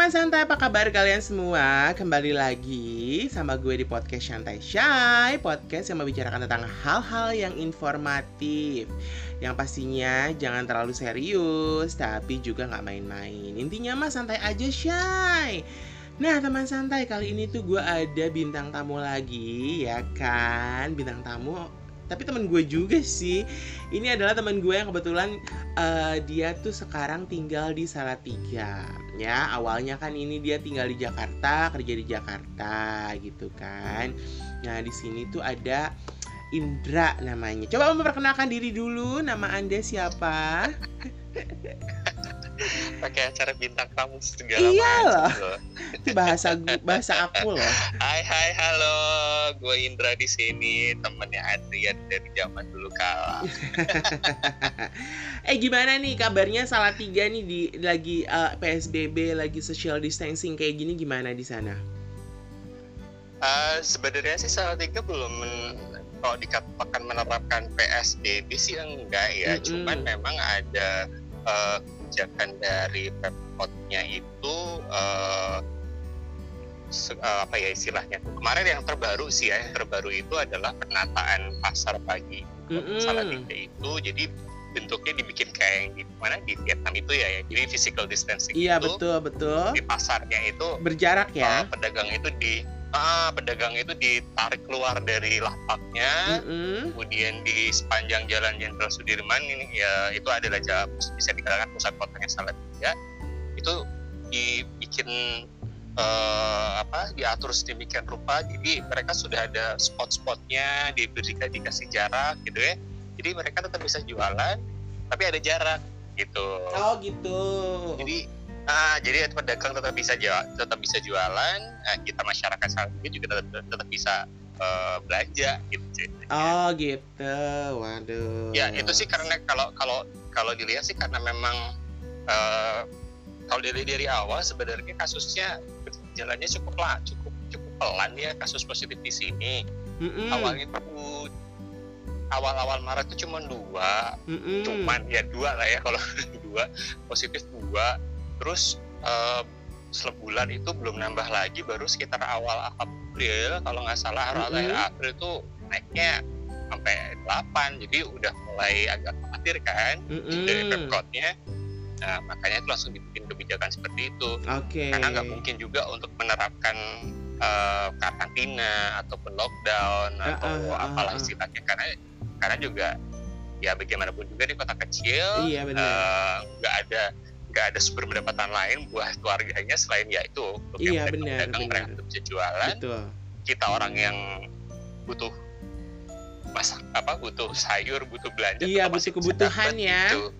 teman santai, apa kabar kalian semua? Kembali lagi sama gue di podcast Santai Shy Podcast yang membicarakan tentang hal-hal yang informatif. Yang pastinya jangan terlalu serius, tapi juga nggak main-main. Intinya mah santai aja Shy. Nah teman santai kali ini tuh gue ada bintang tamu lagi ya kan? Bintang tamu tapi teman gue juga sih. Ini adalah teman gue yang kebetulan uh, dia tuh sekarang tinggal di Salatiga. Ya awalnya kan ini dia tinggal di Jakarta kerja di Jakarta gitu kan. Nah di sini tuh ada Indra namanya. Coba memperkenalkan diri dulu nama anda siapa pakai acara bintang tamu segala iya loh. itu bahasa bahasa aku loh. Hai hai halo. Gue Indra di sini temennya Adrian dari zaman dulu kala. Eh gimana nih kabarnya salah tiga nih di lagi uh, eh, PSBB lagi social distancing kayak gini gimana di sana? Uh, sebenarnya sih salah tiga belum kalau dikatakan menerapkan PSBB sih enggak ya, mm -hmm. cuman memang ada uh, kebijakan dari Pemkotnya itu uh, apa ya istilahnya kemarin yang terbaru sih ya yang terbaru itu adalah penataan pasar pagi mm -hmm. Salatiga itu jadi bentuknya dibikin kayak yang di mana di Vietnam itu ya, ya. jadi physical distancing iya itu, betul betul di pasarnya itu berjarak ya uh, pedagang itu di ah, pedagang itu ditarik keluar dari lapaknya, mm-hmm. kemudian di sepanjang jalan Jenderal Sudirman ini ya itu adalah jalan bisa dikatakan pusat kotanya Salatiga itu dibikin uh, apa diatur sedemikian rupa jadi mereka sudah ada spot-spotnya diberikan dikasih jarak gitu ya. Jadi mereka tetap bisa jualan tapi ada jarak gitu. Oh gitu. Jadi Nah, jadi pedagang tetap bisa jual, tetap bisa jualan, nah, kita masyarakat selanjutnya juga tetap, tetap bisa uh, belanja gitu. Oh gitu, waduh. Ya itu sih karena kalau kalau kalau dilihat sih karena memang uh, kalau dari dari awal sebenarnya kasusnya jalannya cukup lah, cukup cukup pelan ya kasus positif di sini. Mm-hmm. Awalnya tuh awal-awal Maret itu cuma dua, mm-hmm. cuman ya dua lah ya kalau dua positif dua terus uh, sebulan itu belum nambah lagi baru sekitar awal April kalau nggak salah awal mm -hmm. April itu naiknya sampai 8 jadi udah mulai agak khawatir kan mm -hmm. dari pemkotnya nah makanya itu langsung dibikin kebijakan seperti itu okay. karena nggak mungkin juga untuk menerapkan uh, karantina ataupun lockdown uh, atau uh, uh, apalah istilahnya karena karena juga ya bagaimanapun juga di kota kecil iya, nggak uh, ada nggak ada sumber pendapatan lain buat keluarganya selain ya itu iya, yang benar, benar. mereka tetap bisa jualan Betul. kita orang yang butuh masak apa butuh sayur butuh belanja iya butuh kebutuhan ya gitu.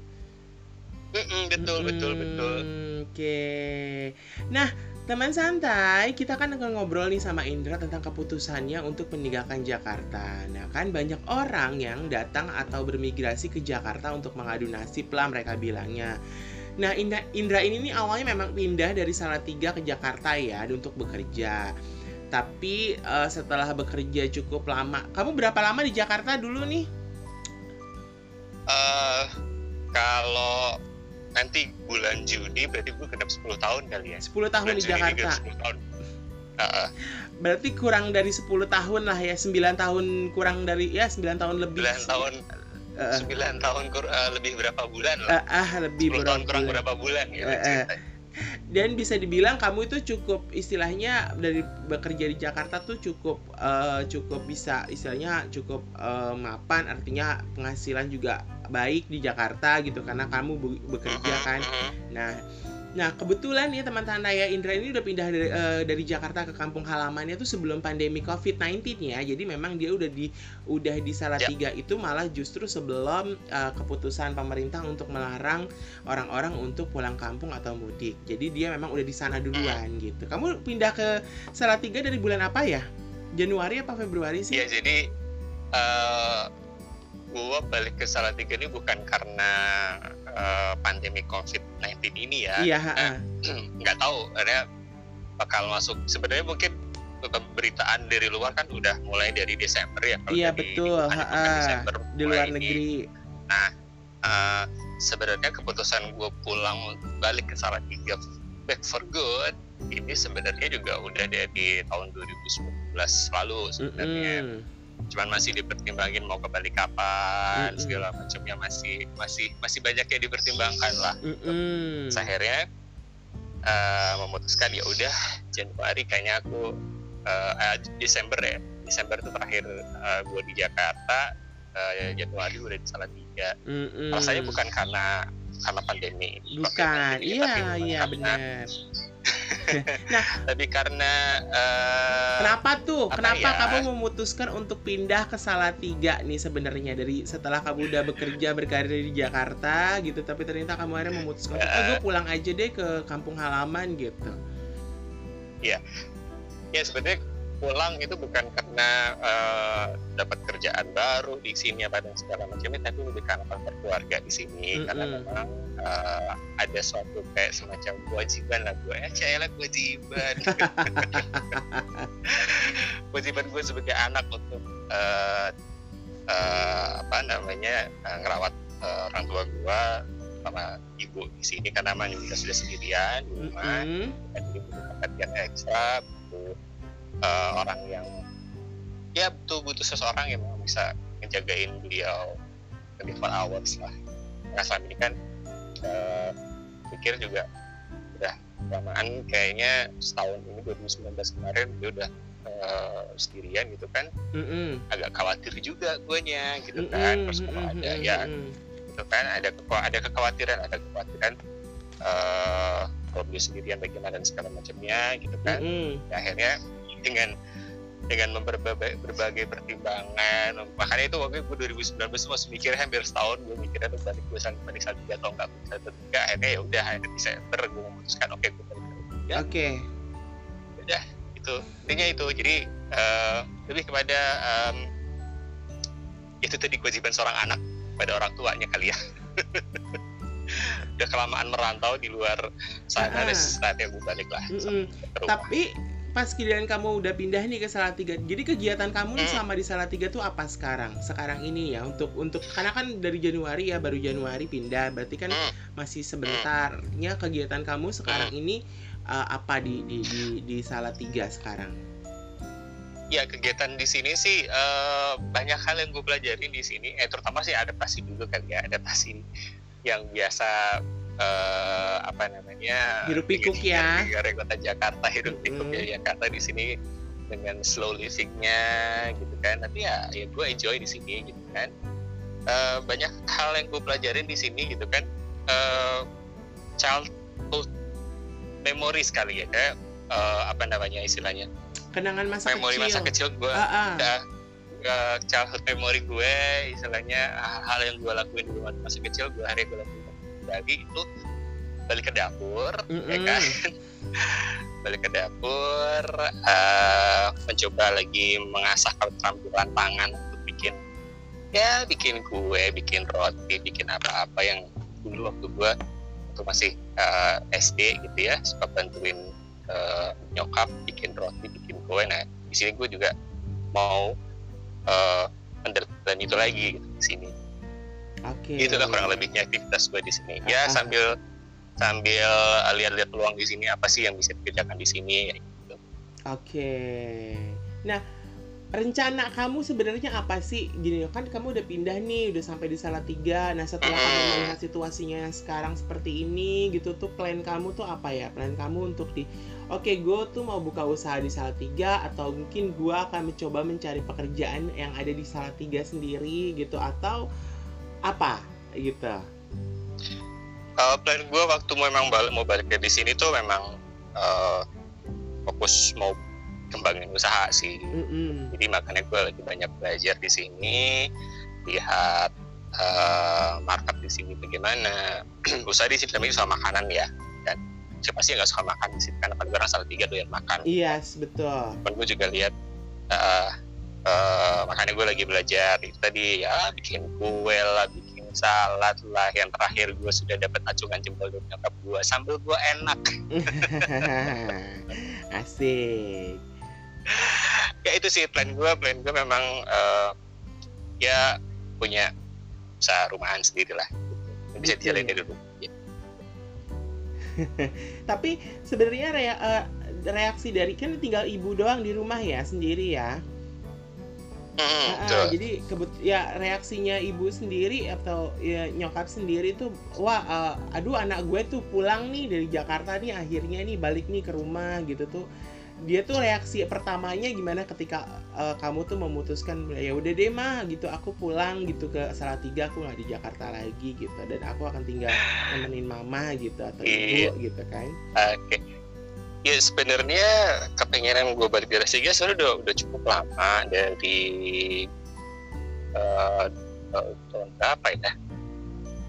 Mm -mm, betul mm, betul betul oke okay. nah Teman santai, kita kan akan ngobrol nih sama Indra tentang keputusannya untuk meninggalkan Jakarta. Nah kan banyak orang yang datang atau bermigrasi ke Jakarta untuk mengadu nasib lah mereka bilangnya. Nah, Indra, Indra ini nih awalnya memang pindah dari Salatiga ke Jakarta ya untuk bekerja. Tapi uh, setelah bekerja cukup lama, kamu berapa lama di Jakarta dulu nih? Uh, kalau nanti bulan Juni berarti gue genap 10 tahun kali ya. 10 tahun bulan di Juni Jakarta. 10 tahun. Uh, berarti kurang dari 10 tahun lah ya, 9 tahun kurang dari ya 9 tahun lebih. 9 tahun sembilan uh, tahun kur, uh, lebih berapa bulan lah? Uh, ah lebih berapa tahun kurang bulan. berapa bulan ya? Uh, uh. Dan bisa dibilang kamu itu cukup istilahnya dari bekerja di Jakarta tuh cukup uh, cukup bisa istilahnya cukup uh, mapan artinya penghasilan juga baik di Jakarta gitu karena kamu bekerja kan. Nah Nah kebetulan ya teman teman saya Indra ini udah pindah dari, uh, dari Jakarta ke kampung halamannya tuh sebelum pandemi COVID-19 ya. Jadi memang dia udah di udah di Salatiga ya. itu malah justru sebelum uh, keputusan pemerintah untuk melarang orang-orang untuk pulang kampung atau mudik. Jadi dia memang udah di sana duluan hmm. gitu. Kamu pindah ke Salatiga dari bulan apa ya? Januari apa Februari sih? Iya jadi uh, gua balik ke Salatiga ini bukan karena uh, pandemi COVID-19 ini ya. Iya. Nah, nggak tahu, ada bakal masuk. Sebenarnya mungkin pemberitaan dari luar kan udah mulai dari Desember ya. Kalau iya betul. Di, Desember di luar ini. negeri. Nah, uh, sebenarnya keputusan gue pulang balik ke Salatiga back for good ini sebenarnya juga udah dari tahun 2019 lalu sebenarnya mm -hmm. Cuman masih dipertimbangin mau kembali kapan mm -hmm. segala macamnya. Masih masih masih banyak yang dipertimbangkan lah. Mm -hmm. akhirnya uh, memutuskan ya udah Januari kayaknya aku uh, uh, Desember ya. Desember itu terakhir uh, gue di Jakarta uh, Januari udah di Salatiga. Mm -hmm. rasanya bukan karena karena pandemi. Bukan. iya iya benar nah, tapi karena uh, kenapa tuh? Kenapa ya? kamu memutuskan untuk pindah ke Salatiga nih sebenarnya dari setelah kamu udah bekerja berkarir di Jakarta gitu, tapi ternyata kamu akhirnya memutuskan uh, oh, gue pulang aja deh ke kampung halaman gitu. Iya, ya sebenarnya pulang itu bukan karena uh, dapat kerjaan baru di sini apa dan segala macamnya tapi lebih karena faktor keluarga di sini mm -hmm. karena memang uh, ada suatu kayak semacam kewajiban lah gue ya caya kewajiban kewajiban gue sebagai anak untuk uh, uh, apa namanya uh, ngerawat uh, orang tua gue sama ibu di sini karena memang juga sudah sendirian di rumah mm -hmm. jadi butuh perhatian ekstra butuh uh, orang yang ya betul butuh seseorang yang bisa ngejagain beliau 24 hours lah nah selama ini kan uh, pikir juga udah kelamaan kayaknya setahun ini 2019 kemarin dia udah uh, sendirian gitu kan mm -hmm. agak khawatir juga guanya gitu kan mm -hmm. terus kalau ada ya gitu kan ada ada kekhawatiran ada kekhawatiran uh, kalau dia sendirian bagaimana dan segala macamnya gitu kan mm -hmm. ya, akhirnya dengan dengan berbagai, berbagai pertimbangan makanya itu waktu itu 2019 masih mikir hampir setahun gue mikirnya tuh balik gue sampai balik satu atau enggak bisa atau enggak akhirnya ya udah akhirnya Desember gue memutuskan oke okay, gue balik ya. oke okay. udah itu intinya itu jadi uh, lebih kepada um, itu tadi kewajiban seorang anak pada orang tuanya kali ya udah kelamaan merantau di luar sana ah. saatnya gue balik lah mm -mm. tapi pas kalian kamu udah pindah nih ke Salatiga. Jadi kegiatan kamu nih hmm. selama di Salatiga tuh apa sekarang? Sekarang ini ya untuk untuk karena kan dari Januari ya baru Januari pindah, berarti kan hmm. masih sebentarnya kegiatan kamu sekarang hmm. ini uh, apa di di di di Salatiga sekarang? Ya kegiatan di sini sih uh, banyak hal yang gue pelajarin di sini. Eh terutama sih adaptasi dulu kan ya adaptasi yang biasa uh, apa namanya hirup pikuk ya. di kota Jakarta hirup mm. pikuk ya. Jakarta di sini dengan slow livingnya gitu kan. Tapi ya ya gue enjoy di sini gitu kan. Uh, banyak hal yang gue pelajarin di sini gitu kan. Uh, childhood memory sekali ya kayak uh, apa namanya istilahnya? Kenangan masa memori kecil. masa kecil. gue uh -uh. uh, childhood memory gue istilahnya hal yang gue lakuin di masa kecil gue hari gue lakuin lagi itu balik ke dapur mm -hmm. ya kan? Balik ke dapur uh, mencoba lagi mengasah keterampilan tangan untuk bikin ya bikin kue bikin roti bikin apa-apa yang dulu waktu gue waktu masih uh, eh, SD gitu ya suka bantuin uh, nyokap bikin roti bikin kue. Nah di sini gue juga mau uh, itu lagi gitu, di sini Oke. Okay. Itulah kurang lebihnya aktivitas gue di sini. Ya uh sambil sambil lihat-lihat peluang di sini apa sih yang bisa dikerjakan di sini ya gitu. Oke. Okay. Nah, rencana kamu sebenarnya apa sih? Gini kan kamu udah pindah nih, udah sampai di Salatiga. Nah, setelah mm. kamu melihat situasinya yang sekarang seperti ini gitu tuh plan kamu tuh apa ya? Plan kamu untuk di Oke, okay, gue tuh mau buka usaha di Salatiga atau mungkin gue akan mencoba mencari pekerjaan yang ada di Salatiga sendiri gitu atau apa gitu uh, plan gue waktu memang balik mau balik di sini tuh memang uh, fokus mau kembangin usaha sih. Mm -hmm. jadi makanya gue lagi banyak belajar di sini lihat uh, market di sini bagaimana. Usaha di sini kami soal makanan ya. Dan siapa sih nggak suka makan di sini? Karena kan gue salah tiga doyan makan. Iya yes, betul. Kan gue juga lihat uh, uh, makanya gue lagi belajar. Itu tadi ya bikin kue lah bikin salad lah. Yang terakhir gue sudah dapat acungan jempol dari nyokap gue. Sambil gue enak. Asik. Ya itu sih plan gue. Plan gue memang uh, ya punya usaha rumahan sendiri lah. Bisa dijalanin dulu Tapi sebenarnya rea, uh, reaksi dari kan tinggal ibu doang di rumah ya sendiri ya. Ah, betul. jadi kebut ya reaksinya ibu sendiri atau ya, nyokap sendiri tuh wah uh, aduh anak gue tuh pulang nih dari Jakarta nih akhirnya nih balik nih ke rumah gitu tuh dia tuh reaksi pertamanya gimana ketika uh, kamu tuh memutuskan ya udah deh mah gitu aku pulang gitu ke Salatiga aku nggak di Jakarta lagi gitu dan aku akan tinggal nemenin mama gitu atau ibu gitu kan Oke. Ya sebenarnya kepengenan gue balik dari Siga sebenarnya udah, udah cukup lama dari eh, tahun berapa ya?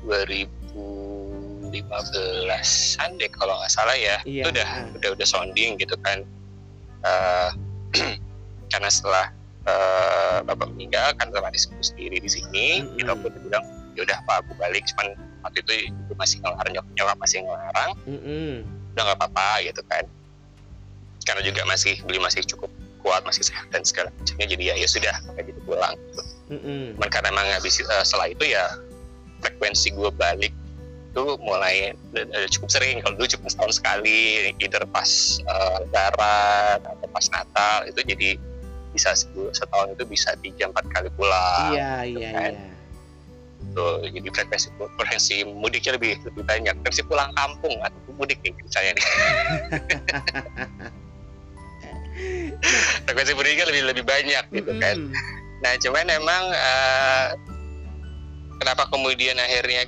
2015an deh kalau nggak salah ya. Iya, Itu udah ah. udah udah sounding gitu kan. Eh, karena setelah eh, bapak meninggal kan otomatis aku sendiri di sini. Kita pun bilang ya udah pak aku balik cuman waktu itu ibu masih ngelarang nyokap masih ngelarang Mm-mm. udah nggak apa-apa gitu kan karena juga masih beli masih cukup kuat masih sehat dan segala macamnya jadi ya ya sudah kayak gitu pulang gitu. Mm-mm. cuman karena emang habis eh, setelah itu ya frekuensi gue balik itu mulai eh, cukup sering kalau dulu cuma setahun sekali either pas eh, lebaran atau pas Natal itu jadi bisa setahun itu bisa tiga empat kali pulang iya iya kan. iya Tuh, jadi frekuensi frekuensi mudiknya lebih lebih banyak frekuensi pulang kampung atau mudik nih misalnya nih frekuensi mudiknya lebih lebih banyak gitu kan. Mm-mm. nah cuman emang eh, kenapa kemudian akhirnya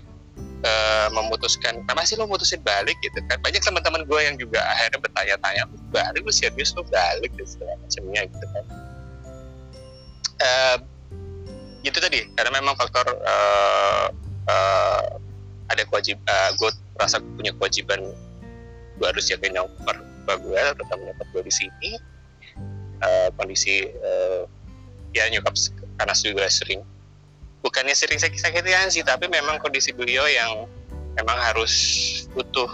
eh, memutuskan kenapa sih lo mutusin balik gitu kan? Banyak teman-teman gue yang juga akhirnya bertanya-tanya "Lu balik lu serius lo balik dan segala macamnya gitu kan. Eh, itu tadi karena memang faktor eh, eh, ada kewajib gue merasa punya kewajiban gue harus jaga nyokap gue terutama nyokap gue di sini Eh, kondisi eh, ya nyokap karena juga sering. Bukannya sering sakit-sakitan sih tapi memang kondisi beliau yang memang harus butuh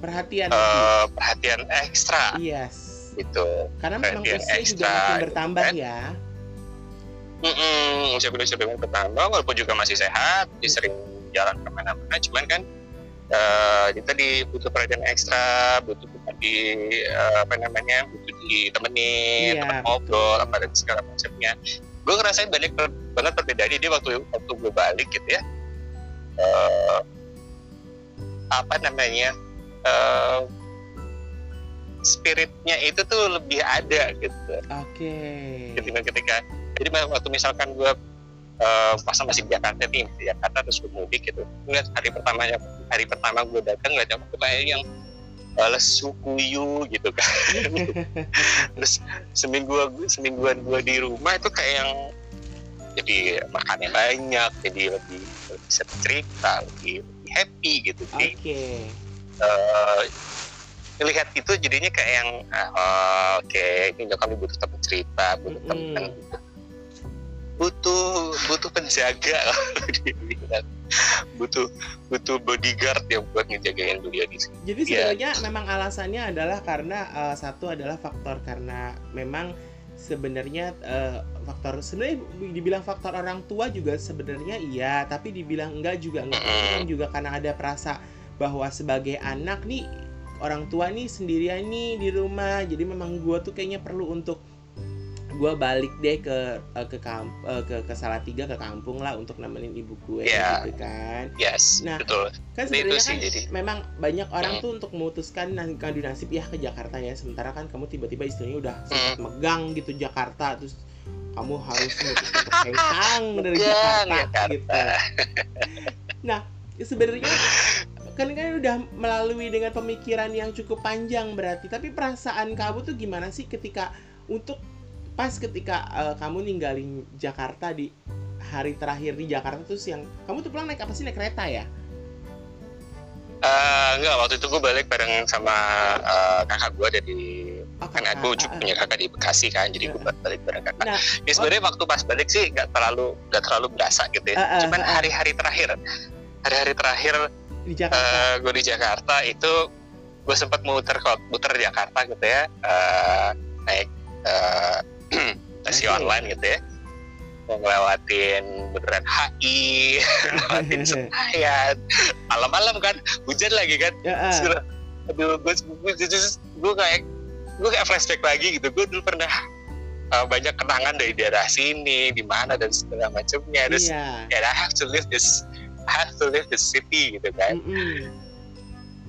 perhatian. eh, perhatian ekstra. Yes. Gitu. Karena memang usia juga makin gitu bertambah kan. ya. Mm-mm, usia beliau sudah bertambah walaupun juga masih sehat dia sering jalan ke mana-mana. Cuman kan eh dia tadi butuh perhatian ekstra butuh di eh, apa namanya butuh ditemenin Iya, teman ngobrol apa dan segala macamnya. Gue ngerasain banyak per- banget perbedaannya dia waktu waktu gue balik gitu ya. Eh apa namanya eh spiritnya itu tuh lebih ada gitu. Oke. Ketika ketika jadi waktu misalkan gue uh, pas masih di Jakarta nih di Jakarta terus gue mudik gitu ngeliat hari pertamanya hari pertama gue datang ngeliat yang yang uh, lesu kuyu gitu kan. Terus seminggu semingguan gue di rumah itu kayak yang jadi makannya banyak jadi lebih, lebih bisa cerita lebih, lebih happy gitu. Jadi oke. eh, lihat itu jadinya kayak yang oh, oke ini nyokap nih butuh teman cerita butuh teman butuh butuh penjaga. Bilang. Butuh butuh bodyguard yang buat ngejagain beliau di sini jadi Iya. sebenarnya memang alasannya adalah karena eh, satu adalah faktor karena memang sebenarnya eh, faktor sebenarnya dibilang faktor orang tua juga sebenarnya iya tapi dibilang enggak juga enggak. Memang juga karena ada perasa bahwa sebagai anak nih orang tua nih sendirian nih di rumah jadi memang gua tuh kayaknya perlu untuk gua balik deh ke eh, ke kamp eh, ke ke Salatiga ke kampung lah untuk nemenin ibu gue Iya. gitu kan yes Nah, betul kan sebenarnya sih, kan jadi. memang banyak orang Hmm. tuh untuk memutuskan ngadu nasib ya ke Jakarta ya sementara kan kamu tiba-tiba istilahnya udah sempat megang gitu Jakarta terus kamu harus hengkang dari Jakarta, Jakarta. gitu nah sebenarnya kan kan udah melalui dengan pemikiran yang cukup panjang berarti tapi perasaan kamu tuh gimana sih ketika untuk pas ketika eh, kamu ninggalin Jakarta di hari terakhir di Jakarta terus yang kamu tuh pulang naik apa sih naik kereta ya Eh, enggak waktu itu gue balik bareng sama eh, kakak gue dari Oh, kan aku juga Ah, ah. punya kakak di Bekasi kan jadi gue balik bareng kakak Nah, ya sebenarnya waktu pas balik sih nggak terlalu nggak terlalu berasa gitu ya Ah, ah, cuman ah, ah. hari-hari terakhir hari-hari terakhir di Jakarta. eh, gue di Jakarta itu gue sempat muter muter Jakarta gitu ya eh, naik taksi Oke. online gitu ya ngelewatin beneran HI ngelewatin Senayan malam-malam kan hujan lagi kan ya, ah. Aduh gue gue gue kayak gue kayak flashback lagi gitu gue dulu pernah uh, banyak kenangan dari daerah sini di mana dan segala macamnya terus Iya. yeah. I have to live this I have to live this city gitu kan Mm-mm.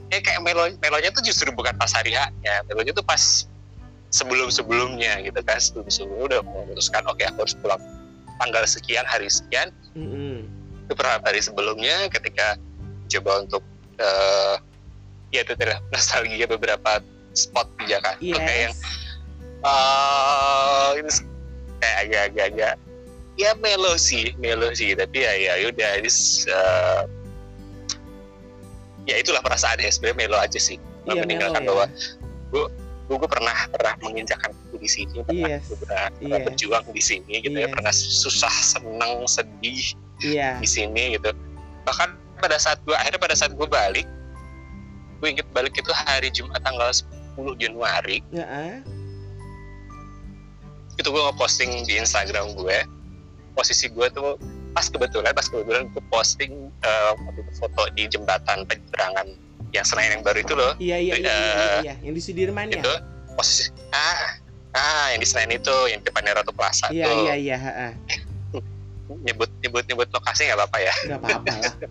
ya kayak melo melonya tuh justru bukan pas hari haknya melonya tuh pas sebelum sebelumnya gitu kan sebelum sebelumnya udah memutuskan oke aku harus pulang tanggal sekian hari sekian. Beberapa hari sebelumnya ketika coba untuk eh ya itu adalah nostalgia beberapa spot di Jakarta. Kayak yang Yes. eh ini kayak agak-agak ya melo sih melo sih. Tapi ya ya udah ini eh, ya itulah perasaannya. Sebenarnya melo aja sih. Iya, meninggalkan melo ya. bahwa gue gue pernah pernah menginjakan kaki di sini pernah Yes. gue pernah, pernah Yes. berjuang di sini gitu ya Yes. pernah susah senang sedih Iya. di sini gitu bahkan pada saat gue akhirnya pada saat gue balik gue inget balik itu hari Jumat tanggal 10 Januari Heeh. itu gue ngeposting di Instagram gue posisi gue tuh pas kebetulan pas kebetulan gue posting itu foto di jembatan penyeberangan yang Senayan yang baru itu loh Iya iya iya, iya, iya, iya. Yang di Sudirman ya. itu posisi ah ah yang di Senayan itu yang depannya Ratu Plaza Iya tuh iya iya. heeh. nyebut nyebut nyebut lokasi nggak apa-apa ya Gak apa-apa lah.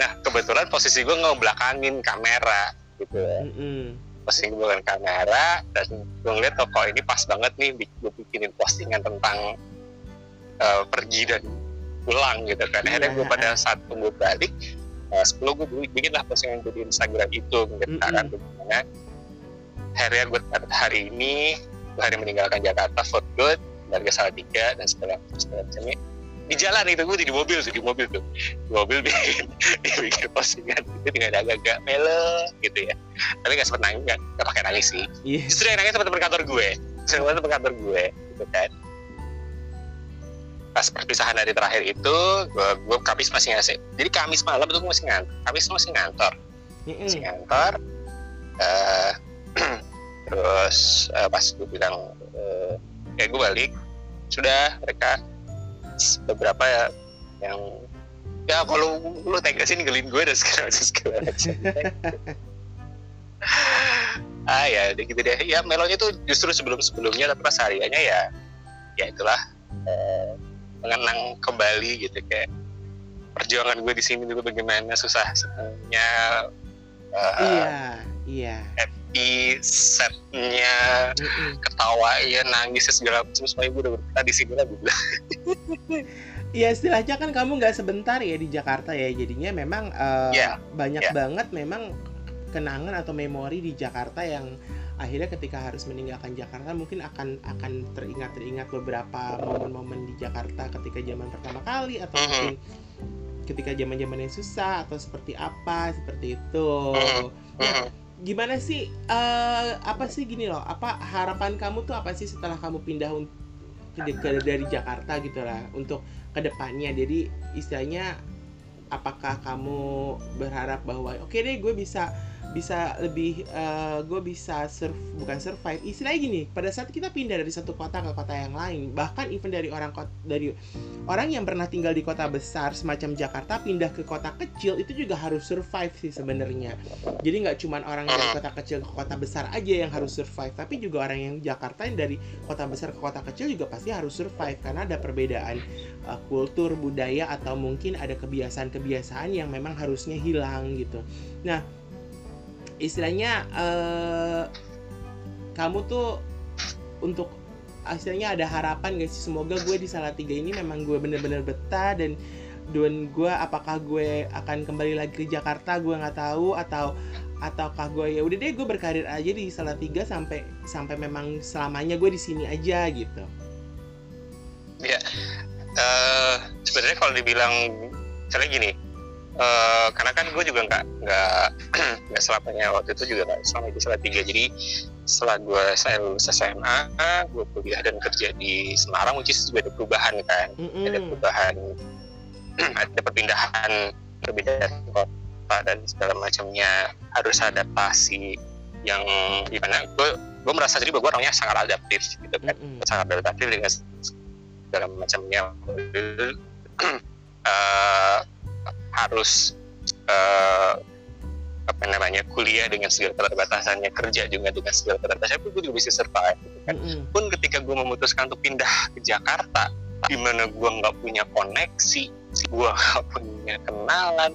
nah kebetulan posisi gue ngebelakangin kamera gitu Mm-mm. posting gue dengan kamera dan gue ngeliat oh kok ini pas banget nih gue bikinin postingan tentang eh, pergi dan pulang gitu kan akhirnya Iya. gue pada saat gue balik eh, 10 gue bikin lah postingan gue di Instagram itu menceritakan bagaimana akhirnya gue hari ini gue hari meninggalkan Jakarta for good warga Salatiga dan segala segala macamnya. Di jalan itu gue di mobil tuh di mobil tuh. Di mobil bikin bikin postingan itu dengan agak-agak melo gitu ya. Tapi gak sempet nangis gak, gak pakai nangis sih. Iya. justru yang nangis teman-teman kantor gue. Teman teman kantor gue gitu kan pas perpisahan hari terakhir itu gue, gue Kamis masih ngasih. Jadi Kamis malam itu gue masih ngantor Kamis masih ngantor. Masih Mm-mm. ngantor eh terus eh, pas gue bilang eh, kayak gue balik sudah mereka beberapa ya yang ya kalau lu tega sih ninggalin gue dan segala macam segala macam. Ah ya gitu deh. Ya melonya tuh justru sebelum sebelumnya tapi pas hariannya ya ya itulah eh, mengenang kembali gitu kayak perjuangan gue di sini dulu bagaimana susah senangnya eh, Iya. Iya. di setnya ketawa ya nangis segala macam semuanya gue udah berpikir di sini lah gue bilang Iya istilahnya kan kamu nggak sebentar ya di Jakarta ya jadinya memang eh, Iya, banyak iya. banget memang kenangan atau memori di Jakarta yang akhirnya ketika harus meninggalkan Jakarta mungkin akan akan teringat teringat beberapa momen-momen di Jakarta ketika zaman pertama kali atau mungkin ketika zaman zamannya susah atau seperti apa seperti itu. Nah, gimana sih eh, apa sih gini loh apa harapan kamu tuh apa sih setelah kamu pindah ke, ke- dari Jakarta gitu lah untuk ke depannya jadi istilahnya apakah kamu berharap bahwa oke deh gue bisa bisa lebih eh, gue bisa surf bukan survive istilahnya gini pada saat kita pindah dari satu kota ke kota yang lain bahkan even dari orang kot- dari orang yang pernah tinggal di kota besar semacam Jakarta pindah ke kota kecil itu juga harus survive sih sebenarnya. Jadi nggak cuma orang dari kota kecil ke kota besar aja yang harus survive tapi juga orang yang Jakarta yang dari kota besar ke kota kecil juga pasti harus survive karena ada perbedaan uh, kultur budaya atau mungkin ada kebiasaan-kebiasaan yang memang harusnya hilang gitu. Nah istilahnya eh, kamu tuh untuk istilahnya ada harapan gak sih? Semoga gue di Salatiga ini memang gue bener-bener betah dan dan gue apakah gue akan kembali lagi ke Jakarta gue nggak tahu atau ataukah gue ya udah deh gue berkarir aja di Salatiga sampai sampai memang selamanya gue di sini aja gitu. Eh, sebenarnya kalau dibilang misalnya gini eh, karena kan gue juga nggak nggak nggak selamanya waktu itu juga nggak selama di Salatiga jadi setelah gue saya lulus SMA gue kuliah dan kerja di Semarang which is juga ada perubahan kan. Ada Mm-mm. perubahan ada perpindahan perbedaan kota dan segala macamnya. Harus adaptasi yang gimana gue gue merasa jadi bahwa gue orangnya sangat adaptif gitu kan. Mm-mm. sangat adaptif dengan segala macamnya. Eh, harus eh, namanya kuliah dengan segala keterbatasannya kerja juga dengan segala keterbatasannya pun gue juga bisa survive gitu kan Mm-mm. pun ketika gue memutuskan untuk pindah ke Jakarta di mana gue nggak punya koneksi gue nggak punya kenalan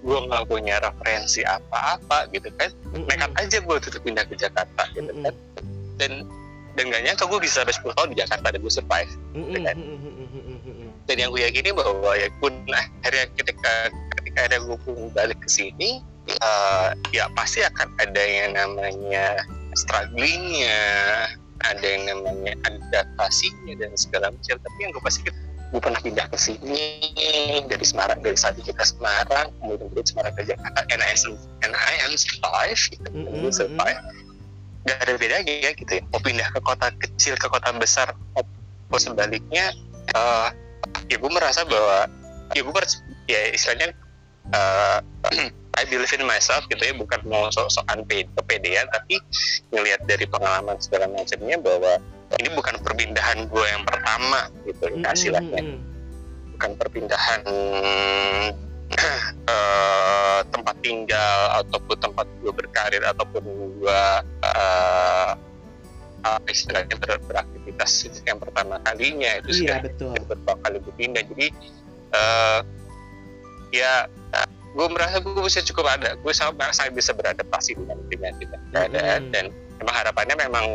gue nggak punya referensi apa-apa gitu kan Mm-mm. nekat aja gue tuh pindah ke Jakarta gitu kan dan dan gak nyangka gue bisa sampai 10 tahun di Jakarta dan gue survive Mm-mm. kan? Dan yang gue yakini bahwa ya pun akhirnya ketika ketika ada gue balik ke sini eh, ya pasti akan ada yang namanya strugglingnya ada yang namanya adaptasinya dan segala macam. Tapi yang gue pasti gue pernah pindah ke sini dari Semarang dari saat ke Semarang kemudian dari Semarang ke Jakarta and I am and I am survive gitu. Gue survive. Gak ada bedanya ya gitu ya. Mau pindah ke kota kecil ke kota besar maupun sebaliknya eh, ya gue merasa bahwa ya gue mer- ya istilahnya eh, I believe in myself gitu ya bukan mau sok-sokan pe- kepedean tapi ngelihat dari pengalaman segala macamnya bahwa ini bukan perpindahan gue yang pertama gitu Mm-mm. hasilnya Mm-mm. bukan perpindahan eh, tempat tinggal ataupun tempat gue berkarir ataupun gue eh, apa istilahnya ber- beraktivitas yang pertama kalinya itu Iya sudah betul. beberapa kali gue pindah jadi eh, ya gue merasa gue bisa cukup ada gue sangat sangat bisa beradaptasi dengan dengan dengan keadaan. Dan memang harapannya memang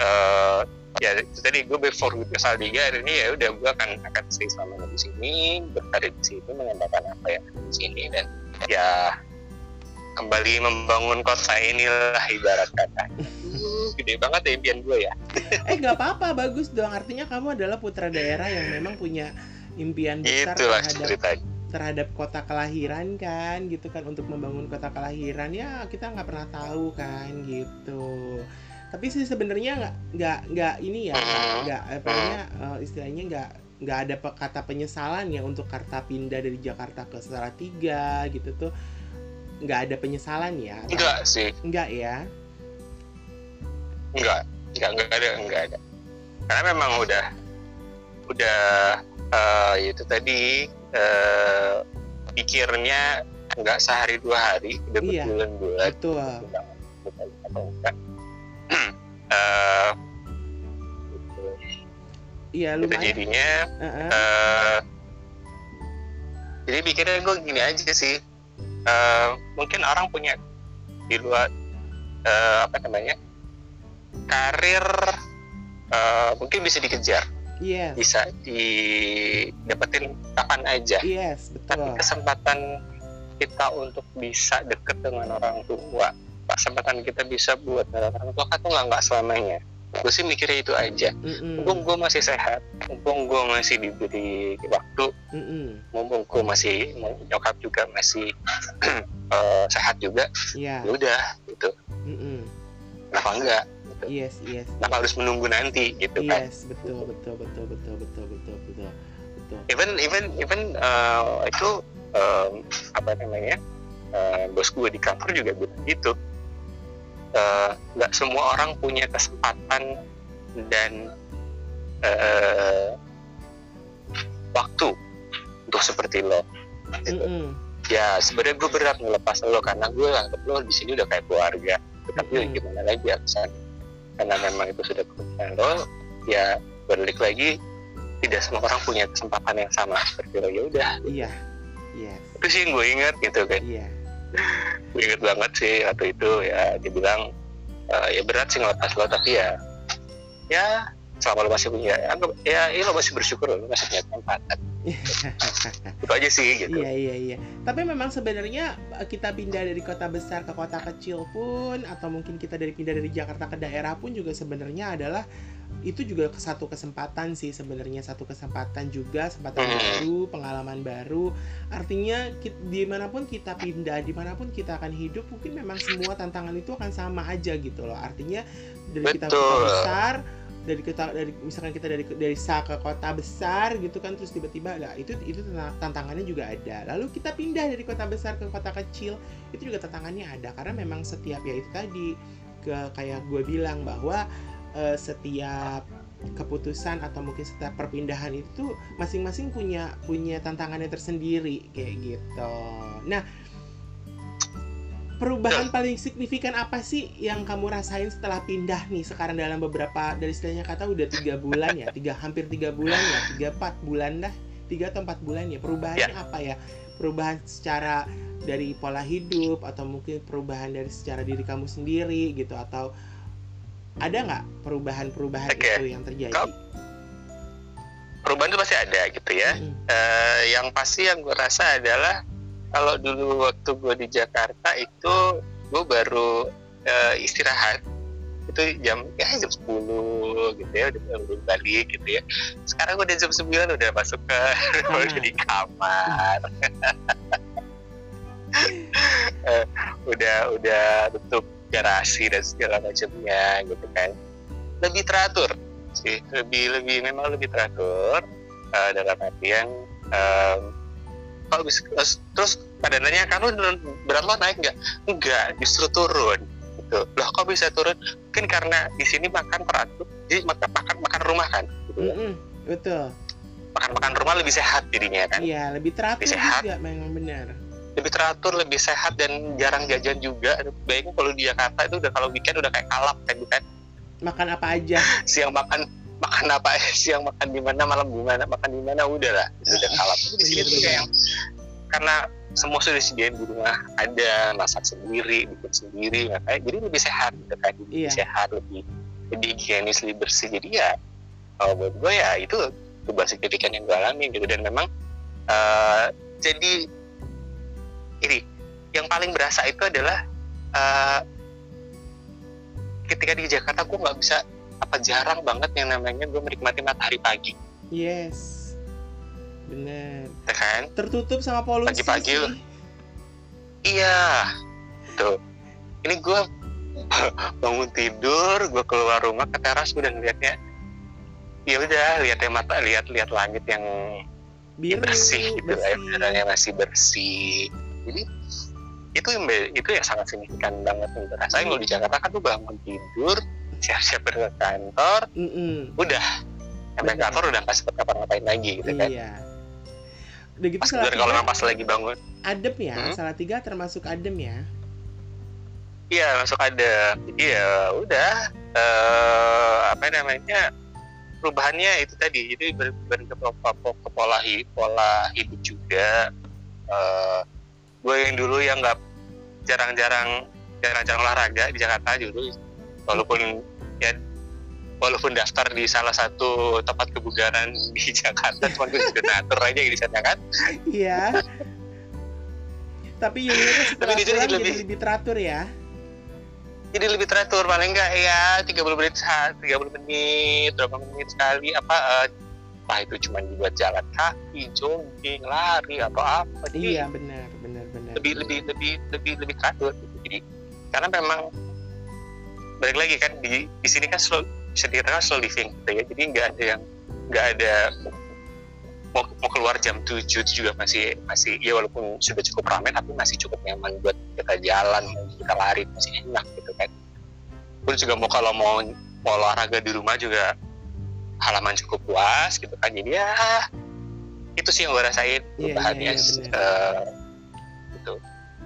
eh, ya itu tadi gue before gue ke Saldiga hari ini ya udah gue akan akan stay selama di sini berkarir di sini mengembangkan apa yang ada di sini. Dan ya kembali membangun kota inilah ibarat kata. Uh, gede banget ya impian gue ya. Eh nggak apa-apa, bagus dong. Artinya kamu adalah putra daerah yang memang punya impian besar itulah terhadap ceritanya. terhadap kota kelahiran kan, gitu kan. Untuk membangun kota kelahiran ya kita nggak pernah tahu kan gitu. Tapi sih sebenarnya nggak nggak nggak ini ya Hmm. nggak apa namanya eh, istilahnya nggak nggak ada pe- kata penyesalan ya untuk karta pindah dari Jakarta ke Salatiga gitu tuh. Nggak ada penyesalan ya? Enggak sih. Nggak ya enggak enggak enggak ada enggak ada karena memang udah udah eh, itu tadi eh, pikirnya enggak sehari dua hari udah Iya. berbulan-bulan betul Enggak, enggak gitu. iya lumayan jadinya Heeh. eh, jadi pikirnya gue gini aja sih Eh, mungkin orang punya di luar eh, apa namanya karir eh, mungkin bisa dikejar yes bisa didapetin kapan aja yes tapi betul kesempatan kita untuk bisa deket dengan orang tua kesempatan kita bisa buat orang tua kan tuh nggak nggak selamanya gue sih mikirnya itu aja Mm-mm. mumpung gue masih sehat mumpung gue masih diberi waktu Mm-mm. mumpung gue masih nyokap juga masih eh, sehat juga Iya. ya udah gitu Mm-mm. kenapa enggak gitu. Yes, yes. Nah, harus menunggu nanti gitu yes, kan. Yes, betul, betul, betul, betul, betul, betul, betul. betul. Even even even uh, itu um, apa namanya? Uh, bos gue di kantor juga bilang gitu. Uh, nggak uh, semua orang punya kesempatan dan uh, waktu untuk seperti lo. Gitu. Mm -hmm. Ya sebenarnya gue berat melepas lo karena gue anggap lo di sini udah kayak keluarga. Tapi mm -hmm. gimana lagi ya, aku karena memang itu sudah lo ya balik lagi tidak semua orang punya kesempatan yang sama seperti lo ya udah Iya. Yes. itu sih yang gue ingat gitu kan Iya. gue inget banget sih waktu itu ya dia bilang "Eh, ya berat sih ngelepas lo tapi ya ya selama lo masih punya anggap ya, ya lo masih bersyukur lo masih punya kesempatan itu aja sih gitu Iya iya iya. Tapi memang sebenarnya eh, kita pindah dari kota besar ke kota kecil pun atau mungkin kita dari pindah dari Jakarta ke daerah pun juga sebenarnya adalah itu juga satu kesempatan sih sebenarnya satu kesempatan juga kesempatan Hmm. baru pengalaman baru artinya ki- di mana pun kita pindah di mana pun kita akan hidup mungkin memang semua tantangan itu akan sama aja gitu loh artinya dari kita kota Betul. besar dari kita dari misalkan kita dari dari sa ke kota besar gitu kan terus tiba-tiba lah itu itu tanta- tantangannya juga ada. Lalu kita pindah dari kota besar ke kota kecil itu juga tantangannya ada. Karena memang setiap ya itu tadi ke kayak gue bilang bahwa eh, setiap keputusan atau mungkin setiap perpindahan itu masing-masing punya punya tantangannya tersendiri kayak gitu. Nah perubahan paling signifikan apa sih yang kamu rasain setelah pindah nih sekarang dalam beberapa dari istilahnya kata udah tiga bulan ya tiga hampir tiga bulan ya tiga empat bulan dah tiga atau empat bulan ya perubahannya Ya. apa ya perubahan secara dari pola hidup atau mungkin perubahan dari secara diri kamu sendiri gitu atau ada nggak perubahan-perubahan Oke. itu yang terjadi? Kau- perubahan itu pasti ada gitu ya Mm-mm. Eh, yang pasti yang gue rasa adalah kalau dulu waktu gue di Jakarta itu gue baru eh, istirahat. Itu jam ya jam 10 gitu ya udah udah balik gitu ya. Sekarang gue udah jam 9 udah masuk ke udah di kamar. Eh, udah udah tutup garasi dan segala macamnya gitu kan. Lebih teratur sih lebih lebih memang lebih teratur eh, dalam artian em, kalau bisa terus- terus pada nanya kamu berat lo naik nggak enggak justru turun gitu loh kok bisa turun mungkin karena di sini makan teratur jadi makan makan makan rumah kan gitu ya. Mm-mm, betul. makan makan rumah lebih sehat jadinya kan Iya, lebih teratur Lebih sehat. juga memang benar. lebih teratur lebih sehat dan jarang jajan juga baiknya kalau di Jakarta itu udah kalau weekend udah kayak kalap kan bukan Makan apa aja. siang makan makan apa siang makan di mana? Malam di mana? Makan di mana? Udah lah udah kalap Tapi di sini tuh kayak yang karena semua sudah disediain di rumah. Ada masak sendiri bikin sendiri makanya jadi lebih sehat gitu kan. Lebih Iya. sehat lebih lebih higienis lebih bersih. Jadi ya kalau buat gue ya itu perubahan signifikan yang gue alami gitu. Dan memang eh, jadi ini yang paling berasa itu adalah eh, ketika di Jakarta gue nggak bisa apa jarang banget yang namanya gue menikmati matahari pagi Yes. Bener. ya kan Tertutup sama polusi. Pagi-pagi sih. Iya, tuh. Ini gue bangun tidur, gue keluar rumah ke teras udah ngeliatnya. Ya udah, lihatnya mata, lihat-lihat langit yang Biru, bersih gitu, bersih. air masih bersih. Jadi itu yang itu yang sangat signifikan banget nih. Rasain kalau di Jakarta kan tuh bangun tidur, siap-siap berangkat ke kantor, Mm-mm. udah sampai kantor udah nggak sempet ngapa-ngapain lagi gitu kan. Iya. Udah gitu Pas salah kemudian kalau pas lagi bangun, adem ya. Hmm? Salah tiga termasuk adem ya. Iya masuk ada. Jadi ya udah eh apa namanya perubahannya itu tadi. Jadi ber, ber- ke, ke- ke pola hidup, pola hidup juga. Eh gue yang dulu yang nggak jarang-jarang jarang-jarang olahraga di Jakarta dulu, walaupun ya walaupun daftar di salah satu tempat kebugaran di Jakarta, cuma gue juga natur aja di sana kan. Iya. Tapi Yulia tuh setelah Tapi pulang jadi lebih- lebih teratur ya. jadi lebih teratur paling enggak ya 30 menit saat 30 menit berapa menit sekali apa eh, apa itu cuma dibuat jalan kaki jogging lari atau apa Iya benar benar benar. lebih lebih lebih lebih lebih teratur gitu. jadi karena memang balik lagi kan di di sini kan slow bisa dikatakan slow living gitu ya. Jadi nggak ada yang nggak ada mau, mau keluar jam 7 itu juga masih masih ya walaupun sudah cukup ramai tapi masih cukup nyaman buat kita jalan kita lari masih enak gitu kan. Pun juga mau kalau mau mau olahraga di rumah juga halaman cukup luas gitu kan. Jadi ya itu sih yang gue rasain perubahannya iya, iya, eh, gitu.